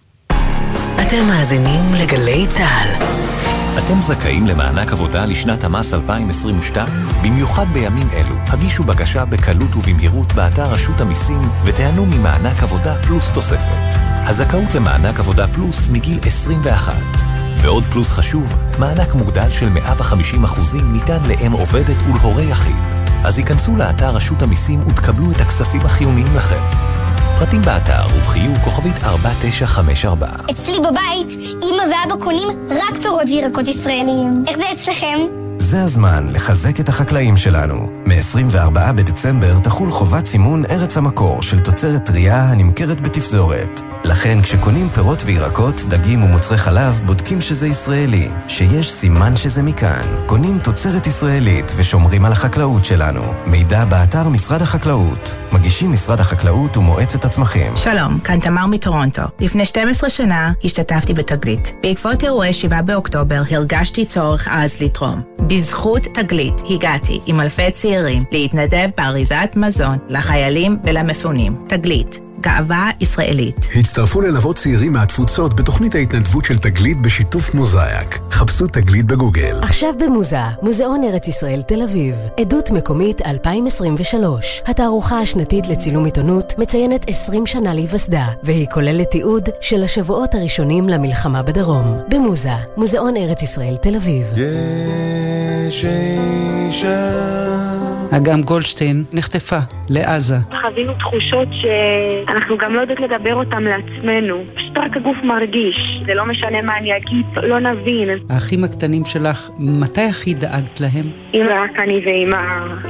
אתם מאזינים לגלי צה"ל. אתם זכאים למענק עבודה לשנת המס 2022? במיוחד בימים אלו, הגישו בקשה בקלות ובמהירות באתר רשות המיסים ותיהנו ממענק עבודה פלוס תוספת. הזכאות למענק עבודה פלוס מגיל 21. ועוד פלוס חשוב, מענק מוגדל של 150% ניתן לאם עובדת ולהורה יחיד. אז היכנסו לאתר רשות המיסים ותקבלו את הכספים החיוניים לכם. פרטים באתר ובחיוג כוכבית 4954. אצלי בבית, אמא ואבא קונים רק פירות וירקות ישראליים. איך זה אצלכם? זה הזמן לחזק את החקלאים שלנו. מ-24 בדצמבר תחול חובת סימון ארץ המקור של תוצרת טרייה הנמכרת בתפזורת. לכן כשקונים פירות וירקות, דגים ומוצרי חלב, בודקים שזה ישראלי, שיש סימן שזה מכאן. קונים תוצרת ישראלית ושומרים על החקלאות שלנו. מידע באתר משרד החקלאות. מגישים משרד החקלאות ומועצת הצמחים. שלום, כאן תמר מטורונטו. לפני 12 שנה השתתפתי בתגלית. בעקבות אירועי 7 באוקטובר הרגשתי צורך עז לתרום. בזכות תגלית הגעתי עם אלפי צעירים להתנדב באריזת מזון לחיילים ולמפונים. תגלית, גאווה ישראלית. הצטרפו ללוות צעירים מהתפוצות בתוכנית ההתנדבות של תגלית בשיתוף מוזאיק. חפשו תגלית בגוגל. עכשיו במוזה, מוזיאון ארץ ישראל תל אביב. עדות מקומית 2023. התערוכה השנתית לצילום עיתונות מציינת 20 שנה להיווסדה, והיא כוללת תיעוד של השבועות הראשונים למלחמה בדרום. במוזה, מוזיאון ארץ ישראל תל אביב. יש אישה אגם גולדשטיין נחטפה לעזה. חווינו תחושות שאנחנו גם לא יודעות לדבר אותן לעצמנו. פשוט רק הגוף מרגיש. זה לא משנה מה אני אגיד, לא נבין. האחים הקטנים שלך, מתי הכי דאגת להם? אם רק אני ואמא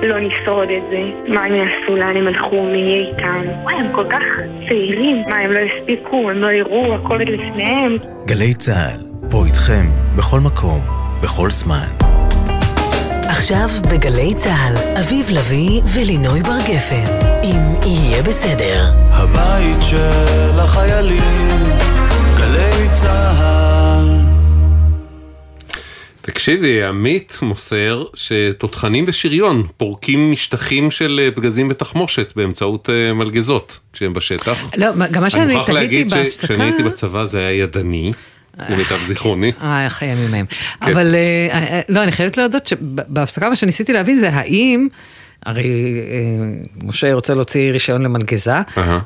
לא נשרוד את זה, מה הם יעשו, לאן הם הלכו, מי יהיה איתם? וואי, הם כל כך צעירים. מה, הם לא הספיקו, הם לא יראו, הכל עוד לפניהם. גלי צה"ל, פה איתכם, בכל מקום, בכל זמן. עכשיו בגלי צה"ל, אביב לביא ולינוי בר גפן, אם יהיה בסדר. הבית של החיילים, גלי צה"ל. תקשיבי, עמית מוסר שתותחנים ושריון פורקים משטחים של אה, פגזים ותחמושת באמצעות אה, מלגזות כשהם בשטח. לא, גם מה שאני אני מוכרח תהיתי להגיד בהפסקה... שכשאני הייתי בצבא זה היה ידני, למיטב זיכרוני. אה, איך הימים ההם. כן. אבל אה, אה, לא, אני חייבת להודות שבהפסקה מה שניסיתי להבין זה האם, הרי אה, משה רוצה להוציא רישיון למלגזה.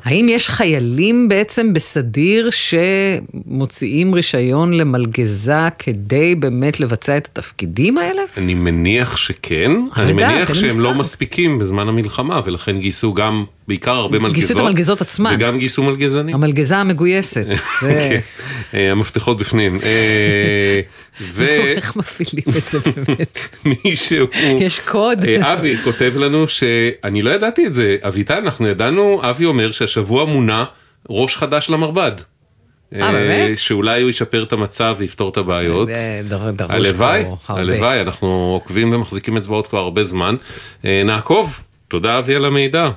האם יש חיילים בעצם בסדיר שמוציאים רישיון למלגזה כדי באמת לבצע את התפקידים האלה? אני מניח שכן, אני מניח שהם לא. מספיקים בזמן המלחמה ולכן גייסו גם, בעיקר הרבה מלגזות. גייסו את המלגזות עצמן. וגם גייסו מלגזנים. המלגזה המגויסת. אוקיי, אה, המפתחות בפנים. אה, ו... איך מפעילים את זה באמת? מישהו... יש קוד. אה, אבי כותב לנו שאני לא ידעתי את זה, אביטל, אנחנו ידענו, אבי אומר שהשבוע מונה ראש חדש למרבד. אה, באמת? שאולי הוא ישפר את המצב ויפתור את הבעיות. הלוואי. הלוואי, אנחנו עוקבים ומחזיקים אצבעות כבר הרבה זמן. נעקוב, תודה אבי על המידע.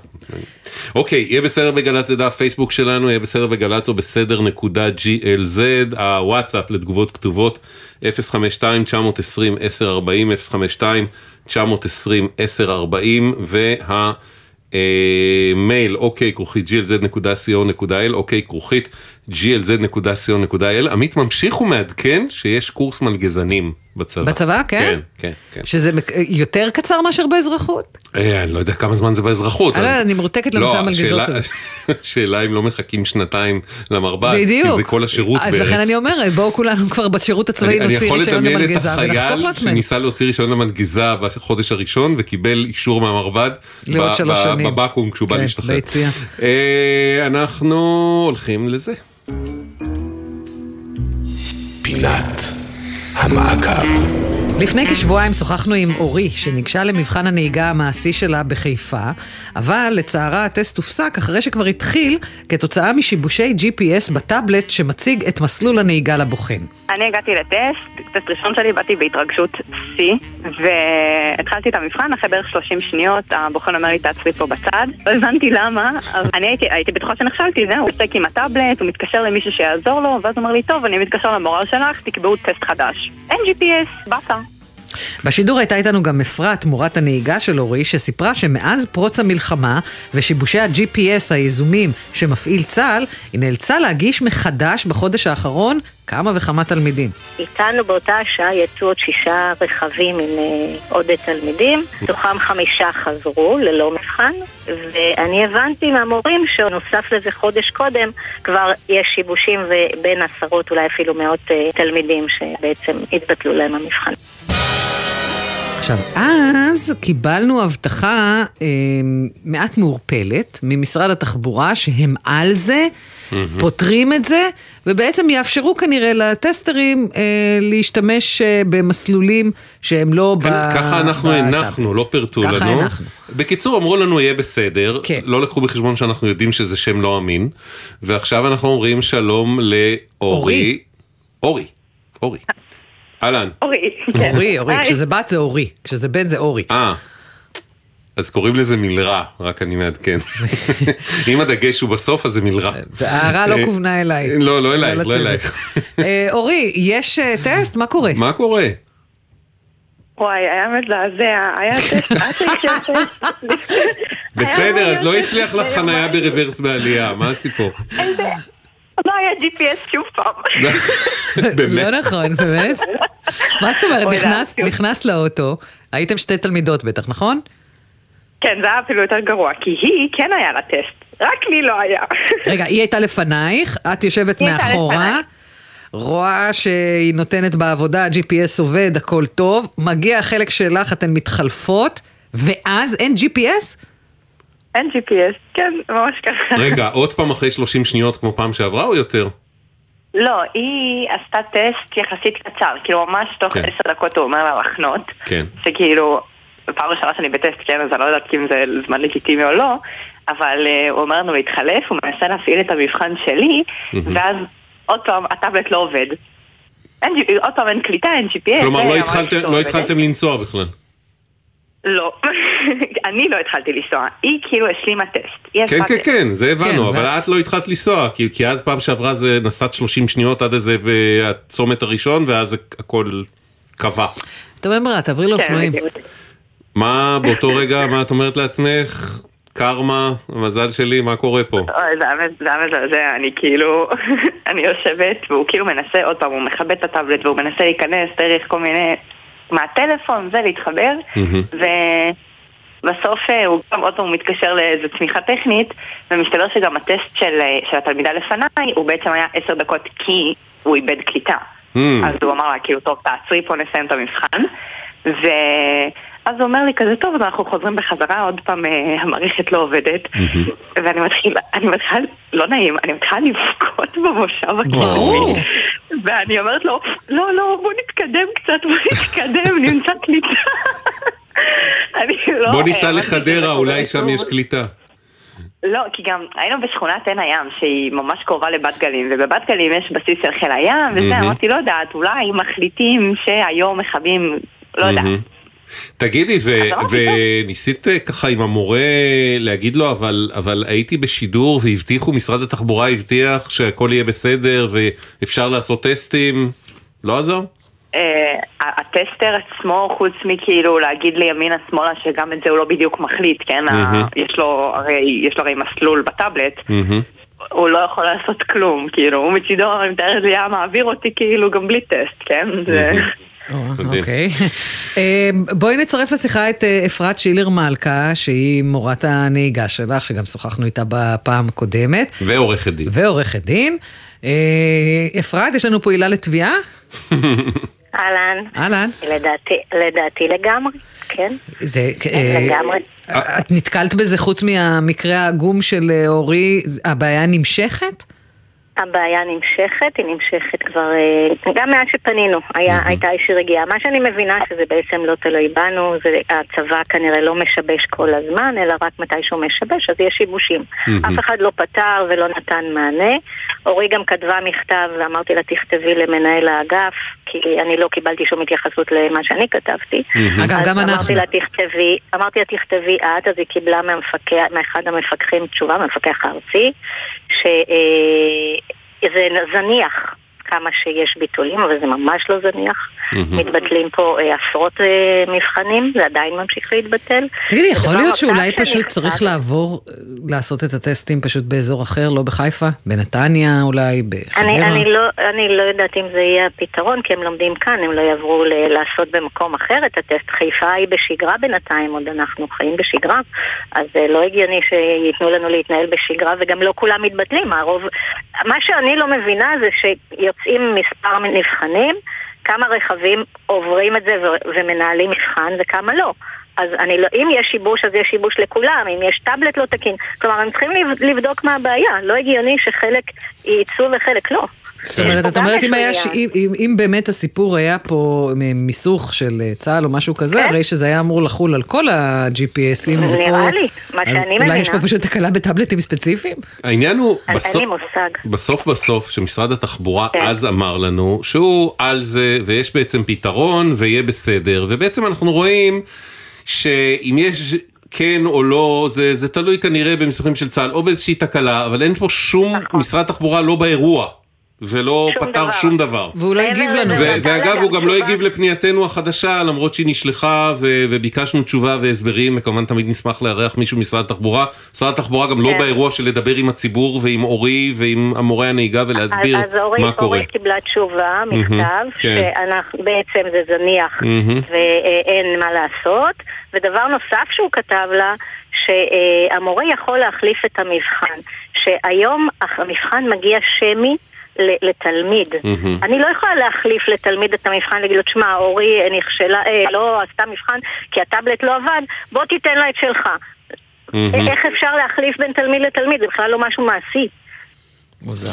אוקיי, יהיה בסדר בגל"צ זה דף פייסבוק שלנו, יהיה בסדר בגל"צ או בסדר נקודה GLZ, הוואטסאפ לתגובות כתובות 052-920-1040, 052-920-1040 וה... אה, מייל אוקיי כרוכית glz.co.il אוקיי כרוכית glz.co.il עמית ממשיך ומעדכן שיש קורס מלגזנים בצבא. בצבא, כן? כן, כן, כן. שזה יותר קצר מאשר באזרחות? אה, אני לא יודע כמה זמן זה באזרחות. אני לא אבל- יודעת, אני מרותקת לנושא לא, המלגזות השאלה- הזה. השאלה אם לא מחכים שנתיים למרב"ד, בדיוק. כי זה כל השירות אז בערך. לכן אני אומרת, בואו כולנו כבר בשירות הצבאי אני, אני נוציא יכול רישיון לדמיין את למלגזה ונחסוך החייל לעצמנו. שניסה להוציא רישיון למלגזה בחודש הראשון וקיבל אישור מהמרב"ד לעוד ב- שלוש שנים. בבקו"ם כשהוא בא כן, להשתחרר. ביציאה. אה, אנחנו הולכים לזה. פינת המעקב. לפני כשבועיים שוחחנו עם אורי, שניגשה למבחן הנהיגה המעשי שלה בחיפה, אבל לצערה הטסט הופסק אחרי שכבר התחיל כתוצאה משיבושי GPS בטאבלט שמציג את מסלול הנהיגה לבוחן. אני הגעתי לטסט, טסט ראשון שלי, באתי בהתרגשות שיא, והתחלתי את המבחן, אחרי בערך 30 שניות הבוחן אומר לי תעצרי פה בצד, לא הבנתי למה, אבל אני הייתי, הייתי בטוחה שנכשלתי, זהו, הוא עוסק עם הטאבלט, הוא מתקשר למישהו שיעזור לו, ואז הוא אומר לי, טוב, אני מתקשר למורל שלך, תקבעו טסט חדש. אין GPS, באסה. בשידור הייתה איתנו גם אפרת, מורת הנהיגה של אורי, שסיפרה שמאז פרוץ המלחמה ושיבושי ה-GPS היזומים שמפעיל צה"ל, היא נאלצה להגיש מחדש בחודש האחרון כמה וכמה תלמידים. איתנו באותה השעה יצאו עוד שישה רכבים עם אה, עוד תלמידים, מתוכם חמישה חזרו ללא מבחן, ואני הבנתי מהמורים שנוסף לזה חודש קודם, כבר יש שיבושים ובין עשרות אולי אפילו מאות אה, תלמידים שבעצם התבטלו להם המבחן. עכשיו, אז קיבלנו הבטחה אה, מעט מעורפלת ממשרד התחבורה שהם על זה, פותרים את זה, ובעצם יאפשרו כנראה לטסטרים אה, להשתמש אה, במסלולים שהם לא ב... כן, ככה אנחנו. הנחנו, לא פירטו ככה לנו. הנחנו. בקיצור, אמרו לנו יהיה בסדר, כן. לא לקחו בחשבון שאנחנו יודעים שזה שם לא אמין, ועכשיו אנחנו אומרים שלום לאורי. אורי. אורי. אורי. אהלן. אורי. אורי, אורי, כשזה בת זה אורי, כשזה בן זה אורי. אה. אז קוראים לזה מלרע, רק אני מעדכן. אם הדגש הוא בסוף, אז זה מלרע. זה הערה לא כוונה אליי. לא, לא אלייך, לא לצוות. אלייך. אה, אורי, יש אה, טסט? מה קורה? מה קורה? וואי, היה מזעזע, היה טסט, היה טסט. בסדר, אז לא הצליח לך חניה ברוורס בעלייה, מה הסיפור? לא היה GPS שוב פעם. לא נכון, באמת? מה זאת אומרת, אוי, נכנס- לאוטו, הייתם שתי תלמידות בטח, נכון? כן, זה היה אפילו יותר גרוע, כי היא כן היה לה טסט, רק לי לא היה. רגע, היא הייתה לפנייך, את יושבת מאחורה. רואה שהיא נותנת בעבודה, ה-GPS עובד, הכל טוב, מגיע החלק שלך, אתן מתחלפות, ואז אין GPS? אין GPS, כן, ממש ככה. רגע, עוד פעם אחרי 30 שניות כמו פעם שעברה או יותר? לא, היא עשתה טסט יחסית קצר, כאילו ממש תוך כן. עשר דקות הוא אומר לה לחנות, כן. שכאילו, פעם ראשונה שאני בטסט, כן, אז אני לא יודעת אם זה זמן לגיטימי או לא, אבל uh, הוא אומר לנו להתחלף, הוא מנסה להפעיל את המבחן שלי. ואז עוד פעם הטאבלט לא עובד. אין, עוד פעם אין קליטה, אין GPS. כלומר, לא לא עובד. התחלתם לנסוע בכלל. לא, אני לא התחלתי לנסוע, היא כאילו השלימה טסט. כן, כן. כן, זה הבנו, כן, אבל את לא התחלת לנסוע, כי- כי אז פעם שעברה זה נסעת 30 שניות עד איזה אה, הצומת הראשון, ואז זה הכל קבע. טוב, אמרה, תעברי לאופנועים. מה באותו רגע, מה את אומרת לעצמך? קרמה, המזל שלי, מה קורה פה? אוי, זה היה מזעזע, אני כאילו, אני יושבת והוא כאילו מנסה, עוד פעם, הוא מכבה את הטאבלט והוא מנסה להיכנס דרך כל מיני, מהטלפון, זה להתחבר, ובסוף אה, הוא גם עוד פעם מתקשר לאיזו צמיחה טכנית, ומסתבר שגם הטסט של, אה, של התלמידה לפניי, הוא בעצם היה עשר דקות כי הוא איבד קליטה. אז הוא אמר לה, כאילו, טוב, תעצרי פה, נסיים את המבחן. ואז הוא אומר לי כזה, טוב, אז אנחנו חוזרים בחזרה, עוד פעם אה, המערכת לא עובדת. ואני מתחילה, אני מתחילה, לא נעים, אני מתחילה לבכות במושב. הקדמי. ואני אומרת לו, לא, לא, בוא נתקדם קצת, בוא נתקדם, נמצא קליטה. אני לא... בוא ניסע האמנתי שזה לחדרה, אולי שם. יש קליטה. לא, כי גם היינו בשכונת עין הים, שהיא ממש קרובה לבת גלים, ובבת גלים יש בסיס של חיל הים, וזה. אמרתי, לא יודעת, אולי מחליטים שהיום מכבים, לא יודעת. תגידי, ו- וניסית אה, ככה עם המורה להגיד לו, אבל, אבל הייתי בשידור והבטיחו, משרד התחבורה הבטיח שהכל יהיה בסדר ואפשר לעשות טסטים, לא עזר? אה, הטסטר עצמו, חוץ מכאילו להגיד לי ימינה שמאלה שגם את זה הוא לא בדיוק מחליט, כן? ה- מהמם. יש לו הרי יש לו הרי מסלול בטאבלט, מהמם. הוא לא יכול לעשות כלום, כאילו, הוא מצידו, אני מתארת לי, היה מעביר אותי כאילו גם בלי טסט, כן? אוקיי. אה, בואי נצרף לשיחה את אה, אפרת שילר מלכה, שהיא מורת הנהיגה שלך, שגם שוחחנו איתה בפעם הקודמת, ועורכת דין. ועורכת דין. אה, אפרת, יש לנו פה עילה לתביעה? אהלן. אהלן. לדעתי, לדעתי לגמרי, כן. זה, אה, לגמרי. את נתקלת בזה חוץ מהמקרה העגום של אורי, הבעיה נמשכת? הבעיה נמשכת, היא נמשכת כבר, אה, גם מאז שפנינו, היה, הייתה איזושהי רגיעה. מה שאני מבינה שזה בעצם לא תלוי בנו, זה הצבא כנראה לא משבש כל הזמן, אלא רק מתי שהוא משבש, אז יש שיבושים. מהמם. אף אחד לא פתר ולא נתן מענה. אורי גם כתבה מכתב ואמרתי לה תכתבי למנהל האגף, כי אני לא קיבלתי שום התייחסות למה שאני כתבתי. אגב, גם אנחנו. אמרתי לה תכתבי, אמרתי לה תכתבי את, אז היא קיבלה מהמפקח, מאחד המפקחים תשובה, מהמפקח הארצי, שזה זניח כמה שיש ביטולים, אבל זה ממש לא זניח. מתבטלים פה אה, עשרות אה, מבחנים, זה עדיין ממשיך להתבטל. תגידי, יכול להיות שאולי פשוט צריך לעבור, אה, לעשות את הטסטים פשוט באזור אחר, לא בחיפה? בנתניה אולי, בחדרה? אני, אני, לא, אני לא יודעת אם זה יהיה הפתרון, כי הם לומדים כאן, הם לא יעברו לעשות במקום אחר את הטסט. חיפה היא בשגרה בינתיים, עוד אנחנו חיים בשגרה, אז לא הגיוני שייתנו לנו להתנהל בשגרה, וגם לא כולם מתבטלים. הרוב... מה שאני לא מבינה זה שיוצאים מספר נבחנים, כמה רכבים עוברים את זה ו- ומנהלים מבחן וכמה לא. אז אני לא, אם יש שיבוש אז יש שיבוש לכולם, אם יש טאבלט לא תקין. כלומר, הם צריכים לב- לבדוק מה הבעיה. לא הגיוני שחלק ייצאו וחלק לא. זאת אומרת, את אומרת, אם היה, אם- אם- אם באמת הסיפור היה פה מיסוך של אה, צה"ל או משהו כזה, הרי שזה היה אמור לחול על כל ה-GPSים. ופה- נראה לי, מה אז שאני אולי יש פה מבינה. פשוט תקלה בטאבלטים ספציפיים? העניין הוא, בסוף. בסוף בסוף שמשרד התחבורה כן. אז אמר לנו שהוא על זה ויש בעצם פתרון ויהיה בסדר ובעצם אנחנו רואים שאם יש כן או לא זה, זה תלוי כנראה במסמכים של צה"ל או באיזושהי תקלה אבל אין פה שום נכון. משרד תחבורה לא באירוע ולא שום פתר דבר. שום דבר. והוא לא הגיב לנו. ו- ואגב הוא גם לא הגיב לפנייתנו החדשה למרות שהיא נשלחה ו- וביקשנו תשובה והסברים וכמובן תמיד נשמח לארח מישהו ממשרד התחבורה. משרד התחבורה גם לא כן. באירוע של לדבר עם הציבור ועם אורי ועם המורה הנהיגה ולהסביר אז, אז אורי, מה קורה. אורי קיבלה תשובה, מכתב, כן. שבעצם זה זניח מהמם. ואין מה לעשות. ודבר נוסף שהוא כתב לה, שהמורה יכול להחליף את המבחן. שהיום המבחן מגיע שמי. לתלמיד. מהמם. אני לא יכולה להחליף לתלמיד את המבחן, להגיד לו, תשמע, אורי נכשלה, אה, לא עשתה מבחן כי הטאבלט לא עבד, בוא תיתן לה את שלך. מהמם. איך אפשר להחליף בין תלמיד לתלמיד? זה בכלל לא משהו מעשי.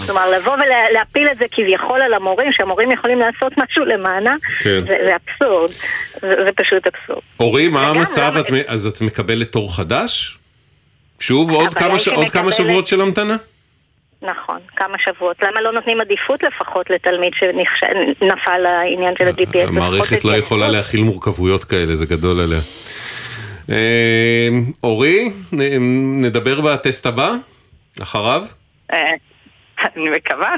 כלומר, לבוא ולהפיל את זה כביכול על המורים, שהמורים יכולים לעשות משהו למענה, כן. זה, זה אבסורד. זה, זה פשוט אבסורד. אורי מה המצב את אז את מקבלת תור חדש? שוב עוד כמה ש- עוד כמה שבועות של המתנה? נכון, כמה שבועות. למה לא נותנים עדיפות לפחות לתלמיד שנפל העניין של ה-GPS? המערכת לא יכולה להכיל מורכבויות כאלה זה גדול עליה. אה, אורי, נדבר בטסט הבא, אחריו. אני מקווה.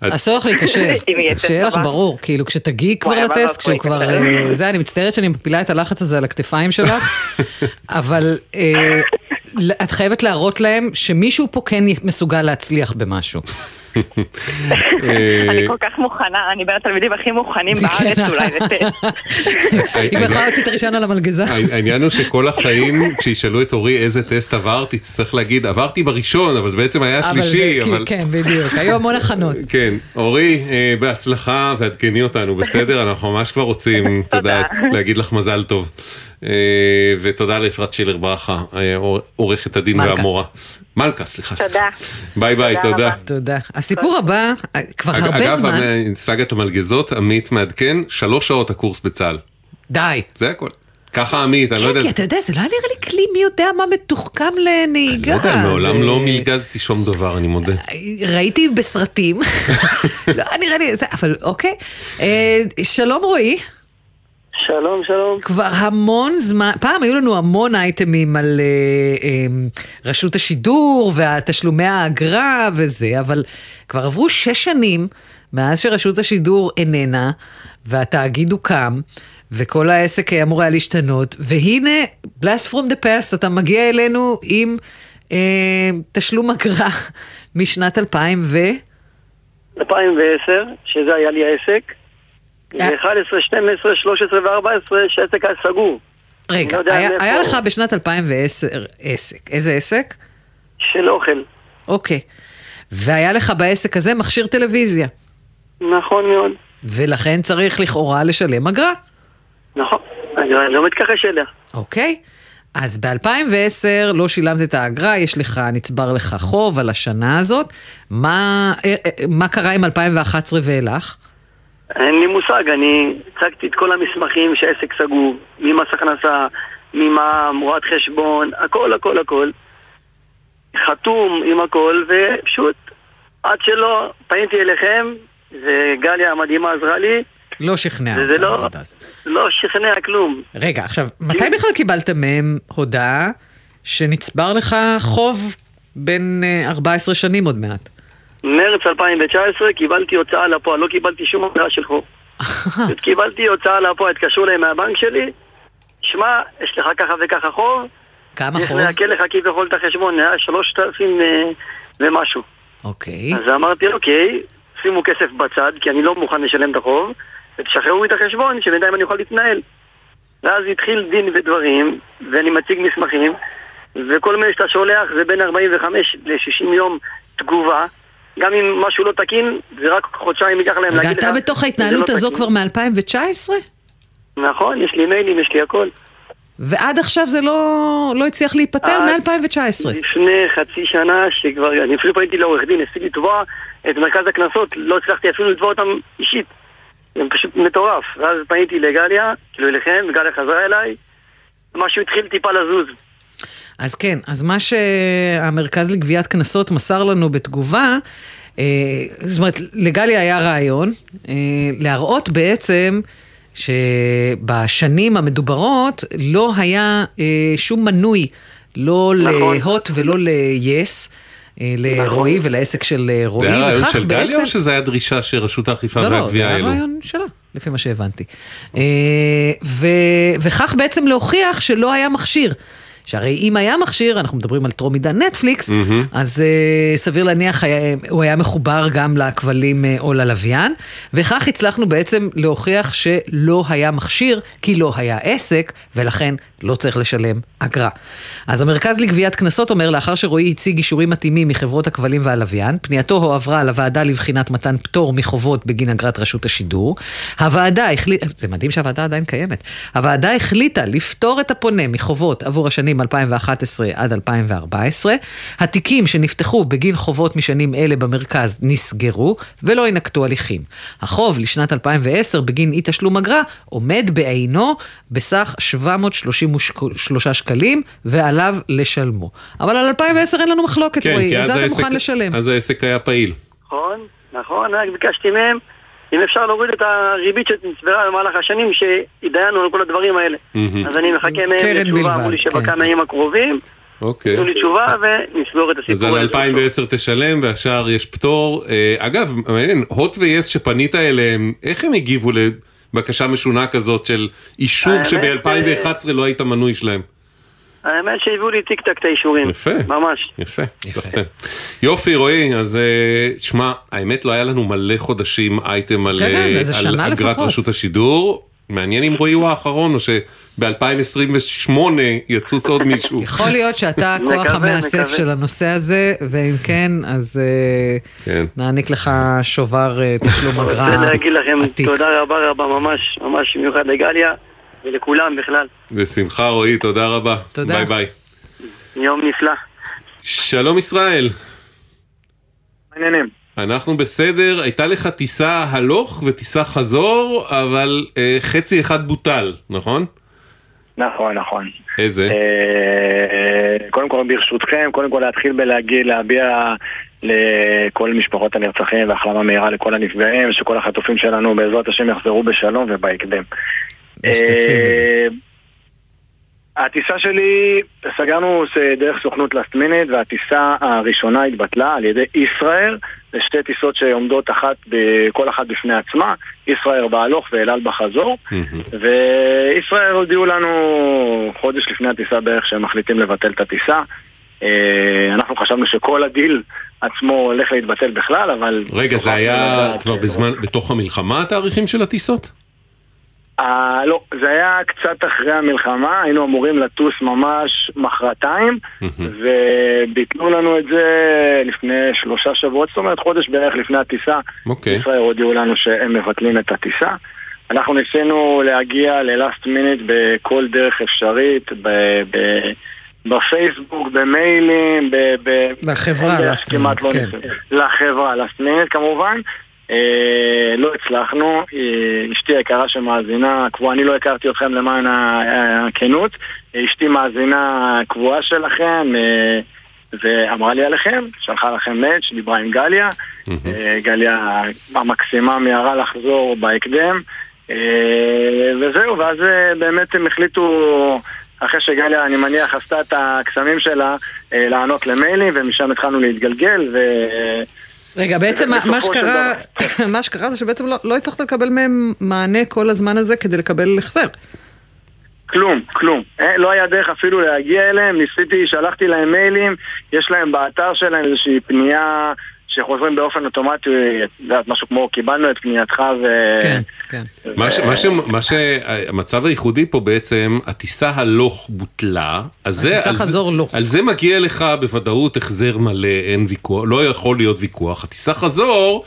אסור לך להיכשל, שיהיה לך. ברור, כאילו כשתגיעי כבר לטסט, כשהוא אבוי, כבר. אה, זה, אני מצטערת שאני מפילה את הלחץ הזה על הכתפיים שלך, אבל אה, את חייבת להראות להם שמישהו פה כן מסוגל להצליח במשהו. אני כל כך מוכנה, אני בין התלמידים הכי מוכנים בארץ כן. אולי לטסט. היא בכלל להוציא את הרישיון על המלגזה. העניין הוא שכל החיים, כשישאלו את אורי איזה טסט עברתי, תצטרך להגיד, עברתי בראשון, אבל זה בעצם היה שלישי, כאילו-. כן, בדיוק, היו המון הכנות. כן, אורי, אה, בהצלחה ועדכני אותנו, בסדר? אנחנו ממש כבר רוצים, יודעת, להגיד לך מזל טוב. אה, ותודה לאפרת שילר ברכה, אה, עור- עורכת הדין מלכה. והמורה. מלכה, סליחה. סליחה. תודה. ביי ביי, תודה תודה. תודה. הסיפור הבא, אה, כבר אג- הרבה אגב, זמן, המ- סאגת המלגזות, עמית מעדכן, שלוש שעות הקורס בצה"ל. די. זה הכל. ככה עמית, אני לא יודע. כן, כי אתה יודע, זה לא היה נראה לי כלי מי יודע מה מתוחכם לא לנהיגה. יודע, מעולם לא מלגזתי שום דבר, אני מודה. ראיתי בסרטים, לא נראה לי, זה, אבל אוקיי. שלום רועי. שלום, שלום. כבר המון זמן, פעם היו לנו המון אייטמים על אה, אה, רשות השידור והתשלומי האגרה וזה, אבל כבר עברו שש שנים מאז שרשות השידור איננה, והתאגיד הוקם, וכל העסק אמור היה להשתנות, והנה, blast from the past, אתה מגיע אלינו עם אה, תשלום אגרה משנת 2000 ו... 2010, שזה היה לי העסק, ו-11, 12, 13 ו-14 שהעסק היה סגור. רגע, לא היה לך בשנת 2010 עסק. איזה עסק? של אוכל. אוקיי. והיה לך בעסק הזה מכשיר טלוויזיה. נכון מאוד. ולכן צריך לכאורה לשלם אגרה. נכון, אני לא מתכחש אליה. אוקיי. אז ב-2010 לא שילמת את האגרה, יש לך, נצבר לך חוב על השנה הזאת. מה, אה, אה, מה קרה עם 2011 ואילך? אין לי מושג, אני הצגתי את כל המסמכים שהעסק סגור, ממס הכנסה, ממע"מ, רואת חשבון, הכל הכל הכל. חתום עם הכל, ופשוט עד שלא פניתי אליכם, וגליה המדהימה עזרה לי, לא שכנע. וזה אותך לא. לא שכנע כלום. רגע, עכשיו, מתי בכלל קיבלת מהם הודעה שנצבר לך חוב בין אה, 14 שנים עוד מעט? מרץ 2019 קיבלתי הוצאה לפועל, לא קיבלתי שום הודעה של חוב. קיבלתי הוצאה לפועל, התקשרו אליי מהבנק שלי, שמע, יש לך ככה וככה חוב, כמה צריך חוב? לעקל לך כביכול את החשבון, היה 3,000 אה, ומשהו. אוקיי. אז אמרתי, אוקיי, שימו כסף בצד, כי אני לא מוכן לשלם את החוב, ותשחררו את החשבון, שבינתיים אני אוכל להתנהל. ואז התחיל דין ודברים, ואני מציג מסמכים, וכל מיני שאתה שולח זה בין 45 ל-60 יום תגובה. גם אם משהו לא תקין, זה רק חודשיים ייקח להם להגיד לך... אתה בתוך שזה ההתנהלות לא הזו תקין. כבר מ-2019? נכון, יש לי מיילים, יש לי הכל. ועד עכשיו זה לא, לא הצליח להיפטר עד מ-2019. לפני חצי שנה שכבר, אני אפילו פניתי לעורך דין, ניסיתי לתבוע את מרכז הקנסות, לא הצלחתי אפילו לתבוע אותם אישית. זה פשוט מטורף. ואז פניתי לגליה, כאילו אליכם, וגליה חזרה אליי, משהו התחיל טיפה לזוז. אז כן, אז מה שהמרכז לגביית קנסות מסר לנו בתגובה, אה, זאת אומרת, לגליה היה רעיון אה, להראות בעצם שבשנים המדוברות לא היה אה, שום מנוי, לא נכון. להוט ולא ל-yes. לרועי ולעסק של רועי, זה היה רעיון וכך של גליה בעצם- או שזה היה דרישה שרשות האכיפה לא, לא, זה והגבייה היה? רעיון שלה, לפי מה שהבנתי. ו- וכך בעצם להוכיח שלא היה מכשיר. שהרי אם היה מכשיר, אנחנו מדברים על טרום עידן נטפליקס, מהמם. אז uh, סביר להניח היה, הוא היה מחובר גם לכבלים uh, או ללוויין, וכך הצלחנו בעצם להוכיח שלא היה מכשיר, כי לא היה עסק, ולכן לא צריך לשלם אגרה. אז המרכז לגביית קנסות אומר, לאחר שרועי הציג אישורים מתאימים מחברות הכבלים והלוויין, פנייתו הועברה לוועדה לבחינת מתן פטור מחובות בגין אגרת רשות השידור. הוועדה החליטה, זה מדהים שהוועדה עדיין קיימת, הוועדה החליטה לפטור את הפונה מחובות עבור השנים 2011 עד 2014. התיקים שנפתחו בגין חובות משנים אלה במרכז נסגרו ולא יינקטו הליכים. החוב לשנת 2010 בגין אי תשלום אגרה עומד בעינו בסך 733 שקלים ועליו לשלמו. אבל על 2010 אין לנו מחלוקת, כן, רועי, את זה אתה העסק- מוכן לשלם. אז העסק היה פעיל. נכון, נכון, רק ביקשתי מהם אם אפשר להוריד את הריבית שנצברה במהלך השנים, שהתדיינו על כל הדברים האלה. אז אני מחכה מהם לתשובה, אמרו לי כן. שבכמה ימים הקרובים, אוקיי. תנו לי תשובה ונסגור את הסיפור אז על הזה. 2010 תשלם והשאר יש פטור. אה, אגב, מעניין, הוט ויס שפנית אליהם, איך הם הגיבו לבקשה משונה כזאת של אישור האמת, שב-2011 לא היית מנוי שלהם? האמת שהביאו לי טיק טק את האישורים. יפה. ממש. יפה, סחטן. יופי רועי, אז אה, שמע, האמת לא היה לנו מלא חודשים אייטם על כן, כן, אה, על אגרת לפחות. רשות השידור. מעניין אם רועי הוא האחרון או שב-2028 יצוץ עוד מישהו. יכול להיות שאתה הכוח המאסף. של הנושא הזה, ואם כן, אז אה, כן. נעניק לך שובר אה, תשלום אגרה רוצה להגיד לכם עתיק. תודה רבה רבה ממש, ממש במיוחד לגליה ולכולם בכלל. בשמחה רועי, תודה רבה. תודה. ביי ביי. יום נפלא. שלום ישראל. מעניינים. אנחנו בסדר, הייתה לך טיסה הלוך וטיסה חזור, אבל אה, חצי אחד בוטל, נכון? נכון, נכון. איזה? אה, קודם כל ברשותכם, קודם כל להתחיל בלהגיד, להביע לכל משפחות הנרצחים והחלמה מהירה לכל הנפגעים, ושכל החטופים שלנו בעזרת השם יחזרו בשלום ובהקדם. אה, הטיסה שלי, סגרנו דרך סוכנות last minute והטיסה הראשונה התבטלה על ידי ישראייר זה שתי טיסות שעומדות אחת, כל אחת בפני עצמה, ישראייר בהלוך ואל על בחזור. וישראייר הודיעו לנו חודש לפני הטיסה בערך שהם מחליטים לבטל את הטיסה. אה, אנחנו חשבנו שכל הדיל עצמו הולך להתבטל בכלל, אבל... רגע, זה היה כבר בזמן, בתוך המלחמה התאריכים של הטיסות? אה, לא, זה היה קצת אחרי המלחמה, היינו אמורים לטוס ממש מחרתיים, וביטלו לנו את זה לפני שלושה שבועות, זאת אומרת חודש בערך לפני הטיסה. אוקיי. ישראל הודיעו לנו שהם מבטלים את הטיסה. אנחנו ניסינו להגיע ללאסט מינט בכל דרך אפשרית, ב- ב- בפייסבוק, במיילים, ב... ב- לחברה, כמעט minute, לא כן. ניסינו. לחברה, לאסט מינט כמובן. אה, לא הצלחנו, אה, אשתי היקרה שמאזינה, קבועה, אני לא הכרתי אתכם למען הכנות, אשתי מאזינה קבועה שלכם, אה, ואמרה לי עליכם, שלחה לכם מאץ', דיברה עם גליה, גליה המקסימה מיהרה לחזור בהקדם, וזהו, ואז באמת הם החליטו, אחרי שגליה, אני מניח, עשתה את הקסמים שלה, לענות למיילים, ומשם התחלנו להתגלגל, ו... רגע, בעצם מה- שקרה, מה שקרה זה שבעצם לא- לא הצלחת לקבל מהם מענה כל הזמן הזה כדי לקבל החזר. כלום, כלום. אה, לא היה דרך אפילו להגיע אליהם, ניסיתי, שלחתי להם מיילים, יש להם באתר שלהם איזושהי פנייה שחוזרים באופן אוטומטי, את יודעת, משהו כמו קיבלנו את פנייתך ו... כן, כן. מה ש- מה ש- מה שהמצב הייחודי פה בעצם, הטיסה הלוך בוטלה, אז זה, הטיסה על זה- חזור לא. על זה מגיע לך בוודאות החזר מלא, אין ויכוח, לא יכול להיות ויכוח. הטיסה חזור,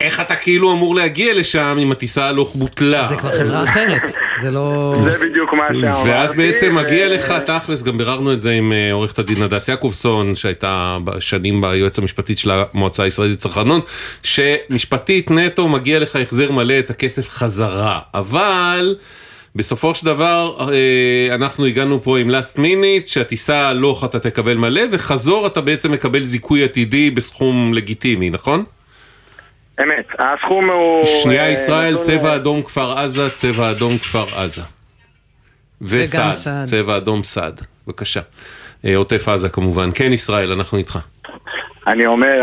איך אתה כאילו אמור להגיע לשם אם הטיסה הלוך בוטלה? זה כבר חברה אחרת, זה לא... זה בדיוק מה שאמרתי. ואז בעצם מגיע לך תכלס, גם ביררנו את זה עם אה, עורכת הדין הדס יעקובסון, שהייתה שנים ביועץ המשפטית של המועצה הישראלית לצרכנות, שמשפטית נטו מגיע לך החזר מלא את הכסף חזרה, אבל... בסופו של דבר אה, אנחנו הגענו פה עם last minute שהטיסה הלוך אתה תקבל מלא וחזור אתה בעצם מקבל זיכוי עתידי בסכום לגיטימי נכון? אמת, הסכום הוא... שנייה אה, ישראל צבע אדום כפר עזה צבע אדום כפר עזה. וסעד סעד. צבע אדום סעד בבקשה. אה, עוטף עזה כמובן כן ישראל אנחנו איתך. אני אומר,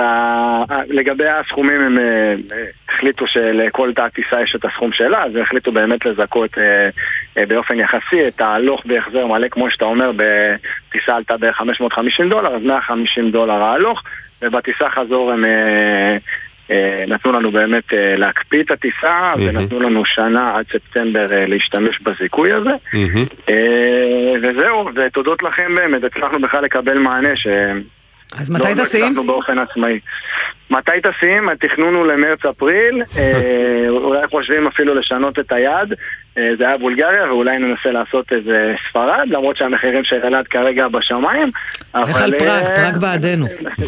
לגבי הסכומים הם אה, אה, החליטו שלכל תא טיסה יש את הסכום שלה, אז החליטו באמת לזכות אה, אה, באופן יחסי את ההלוך בהחזר מלא, כמו שאתה אומר, בטיסה עלתה בערך 550 דולר, אז 150 דולר ההלוך, ובטיסה חזור הם אה, אה, נתנו לנו באמת אה, להקפיא את הטיסה, ונתנו לנו שנה עד ספטמבר אה, להשתמש בזיכוי הזה. אה, וזהו, ותודות לכם באמת, הצלחנו בכלל לקבל מענה ש... אז מתי לא, טסים? לא הצלחנו באופן עצמאי. מתי טסים? התכנון הוא למרץ-אפריל, אה, אולי חושבים אפילו לשנות את היעד, אה, זה היה בולגריה, ואולי ננסה לעשות איזה ספרד, למרות שהמחירים של אלעד כרגע בשמיים. איך אבל, על פראג, אה, פראג בעדנו.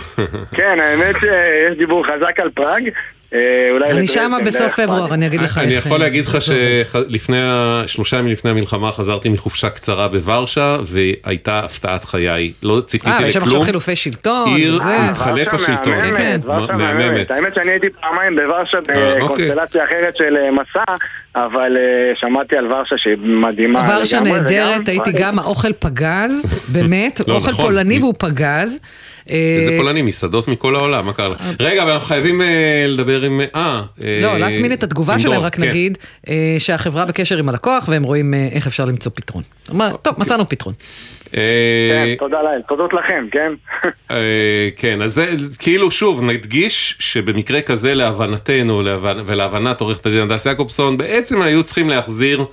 כן, האמת שיש דיבור חזק על פראג, אה, אולי אני שמה בסוף פברואר. אני אגיד לך אני יכול אה, להגיד לך שלפני, שלושה ימים לפני המלחמה חזרתי מחופשה קצרה בוורשה והייתה הפתעת חיי. לא ציפיתי אה, ויש שם עכשיו לכלום. חילופי שלטון, עיר. התחלף השלטון. מהממת, כן, מה- מהממת. האמת שאני הייתי פעמיים בוורשה אה, בקונסטלציה אחרת של אה, מסע, אבל אה, שמעתי על ורשה שהיא מדהימה. ורשה נהדרת, הייתי גם, האוכל פגז, באמת, לא, אוכל נכון. פולני והוא פגז. איזה אה, פולנים, מסעדות מכל העולם, מה קרה לך? רגע, אבל אנחנו חייבים אה, לדבר עם... אה... לא, אה, להזמין את התגובה שלהם, רק כן. נגיד שהחברה בקשר עם הלקוח והם רואים איך אפשר למצוא פתרון. אמר, טוב, מצאנו פתרון. כן, תודה לאל, תודות לכם, כן? כן, אז זה כאילו שוב נדגיש שבמקרה כזה להבנתנו להבנ... ולהבנת עורכת הדין הדס יעקובסון בעצם היו צריכים להחזיר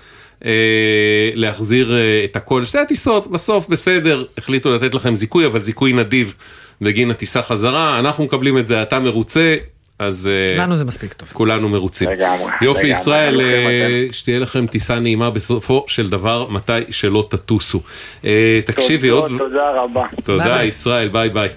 להחזיר אה, את הכל שתי הטיסות בסוף בסדר החליטו לתת לכם זיכוי אבל זיכוי נדיב בגין הטיסה חזרה אנחנו מקבלים את זה אתה מרוצה אז אה, לנו זה מספיק טוב. כולנו מרוצים. לגמרי, יופי לגמרי, ישראל, אה, שתהיה לכם טיסה נעימה בסופו של דבר מתי שלא תטוסו. אה, תקשיבי עוד... תודות, תודה רבה. תודה ביי. ישראל, ביי ביי.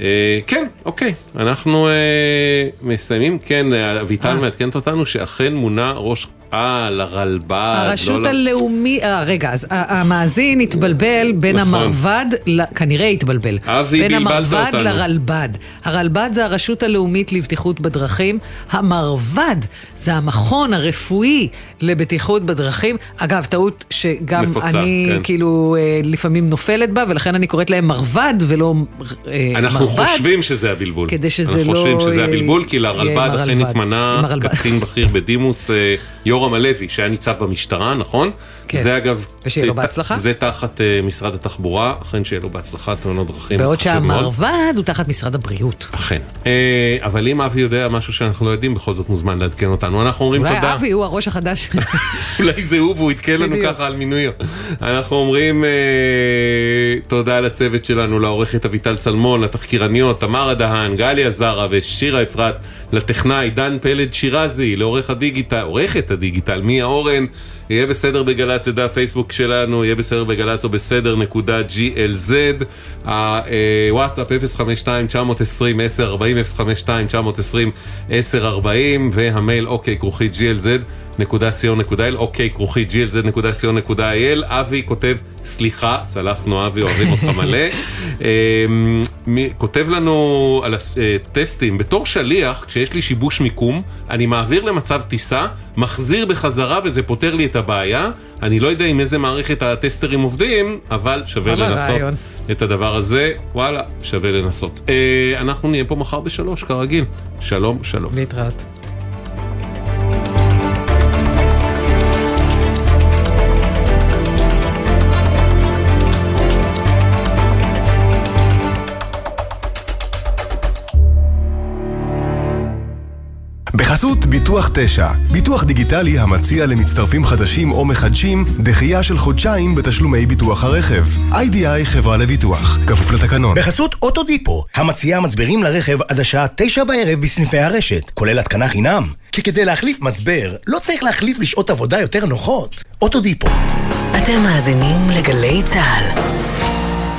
אה, כן, אוקיי, אנחנו אה, מסיימים, כן, אה, אביטל מעדכנת אותנו שאכן מונה ראש, אה, לרלב"ד. הרשות לא ל- הלאומי, אה, רגע, אז ה- המאזין התבלבל בין נכון. המרב"ד, כנראה התבלבל, אבי, בין בלבלת המרב"ד אותנו. לרלב"ד. הרלב"ד זה הרשות הלאומית לבטיחות בדרכים, המרב"ד זה המכון הרפואי לבטיחות בדרכים. אגב, טעות שגם נפוצה, אני כן. כאילו אה, לפעמים נופלת בה, ולכן אני קוראת להם מרב"ד ולא אה, אנחנו מרב"ד. חושבים שזה הבלבול. כדי שזה אנחנו לא חושבים שזה הבלבול, כי לרלב"ד אכן הרלב"ד. התמנה עם הרלב"ד. קצין בכיר בדימוס, אה, יורם הלוי, שהיה ניצב במשטרה, נכון? כן. זה אגב... ושיהיה לו בהצלחה. זה תחת אה, משרד התחבורה, אכן שיהיה לו בהצלחה, תאונות דרכים. בעוד. שהמרב"ד הוא תחת משרד הבריאות. אכן. אה, אבל אם אבי יודע משהו שאנחנו לא יודעים, בכל זאת מוזמן לעדכן אותנו. אנחנו אומרים אולי תודה. אבי הוא הראש החדש. אולי זה הוא והוא עדכן לנו. ככה על מינויו. אנחנו אומרים אה, תודה לצוות שלנו, לעורכת אביטל צלמון, לתחקירניות, תמרה דהן, גליה זרה ושירה אפרת, לטכנאי דן פלד שירזי, לעורך הדיגיטל, עורכת הדיגיטל, מיה אורן. יהיה בסדר בגל"צ, זה דף פייסבוק שלנו, יהיה בסדר בגל"צ או בסדר נקודה glz. הוואטסאפ 052-920-1040, 052-920-1040, והמייל אוקיי כרוכי glz. glz.co.il, אוקיי, כרוכי glz.co.il, אבי כותב, סליחה, סלחנו אבי, אוהבים אותך מלא, אמ, מי- כותב לנו על הטסטים, בתור שליח, כשיש לי שיבוש מיקום, אני מעביר למצב טיסה, מחזיר בחזרה וזה פותר לי את הבעיה, אני לא יודע עם איזה מערכת הטסטרים עובדים, אבל שווה לנסות. רעיון. את הדבר הזה, וואלה, שווה לנסות. אה, אנחנו נהיה פה מחר בשלוש, כרגיל. שלום, שלום. להתראות. בחסות ביטוח 9, ביטוח דיגיטלי המציע למצטרפים חדשים או מחדשים דחייה של חודשיים בתשלומי ביטוח הרכב. איי-די-איי חברה לביטוח, כפוף לתקנון. בחסות אוטודיפו, המציעה מצברים לרכב עד השעה תשע בערב בסניפי הרשת, כולל התקנה חינם. כי כדי להחליף מצבר, לא צריך להחליף לשעות עבודה יותר נוחות. אוטודיפו. אתם מאזינים לגלי צה"ל.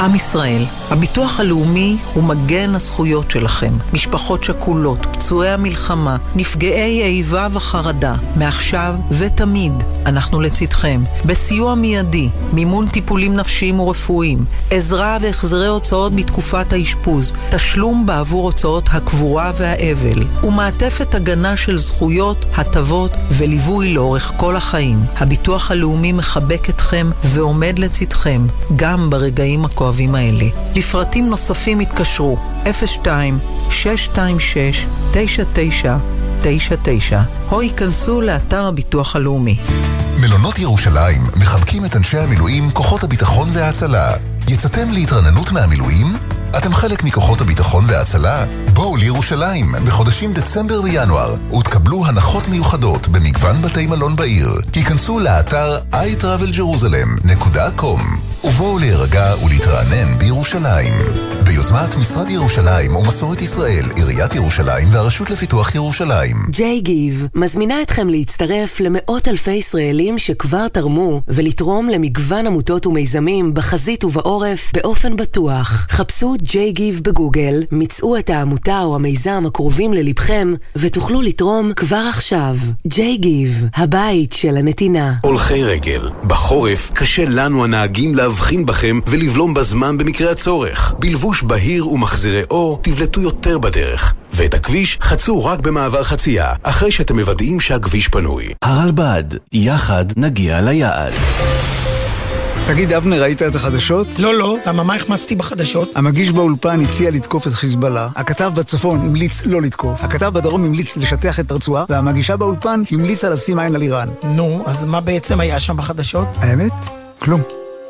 עם ישראל, הביטוח הלאומי הוא מגן הזכויות שלכם. משפחות שכולות, פצועי המלחמה, נפגעי איבה וחרדה, מעכשיו ותמיד אנחנו לצדכם. בסיוע מיידי, מימון טיפולים נפשיים ורפואיים, עזרה והחזרי הוצאות בתקופת האשפוז, תשלום בעבור הוצאות הקבורה והאבל, ומעטפת הגנה של זכויות, הטבות וליווי לאורך כל החיים. הביטוח הלאומי מחבק אתכם ועומד לצדכם, גם ברגעים הכואבים האלה. לפרטים נוספים התקשרו 02-626-9999 או ייכנסו לאתר הביטוח הלאומי. מלונות ירושלים מחבקים את אנשי המילואים, כוחות הביטחון וההצלה. יצאתם להתרננות מהמילואים? אתם חלק מכוחות הביטחון וההצלה? בואו לירושלים בחודשים דצמבר וינואר ותקבלו הנחות מיוחדות במגוון בתי מלון בעיר. היכנסו לאתר iTravelJerusalem.com ובואו להירגע ולהתרענן בירושלים. ביוזמת משרד ירושלים ומסורת ישראל, עיריית ירושלים והרשות לפיתוח ירושלים. ג'יי גיב מזמינה אתכם להצטרף למאות אלפי ישראלים שכבר תרמו ולתרום למגוון עמותות ומיזמים בחזית ובעורף באופן בטוח. חפשו ג'יי גיב בגוגל, מצאו את העמותה או המיזם הקרובים ללבכם ותוכלו לתרום כבר עכשיו. ג'יי גיב, הבית של הנתינה. הולכי רגל, בחורף קשה לנו הנהגים להבחין בכם ולבלום בזמן במקרה הצורך. בלבוש בהיר ומחזירי אור תבלטו יותר בדרך. ואת הכביש חצו רק במעבר חצייה, אחרי שאתם מוודאים שהכביש פנוי. הרלב"ד, יחד נגיע ליעד. תגיד, אבנר, ראית את החדשות? לא, לא. למה, מה החמצתי בחדשות? המגיש באולפן הציע לתקוף את חיזבאללה, הכתב בצפון המליץ לא לתקוף, הכתב בדרום המליץ לשטח את הרצועה, והמגישה באולפן המליצה לשים עין על איראן. נו, אז מה בעצם היה שם בחדשות? האמת? כלום.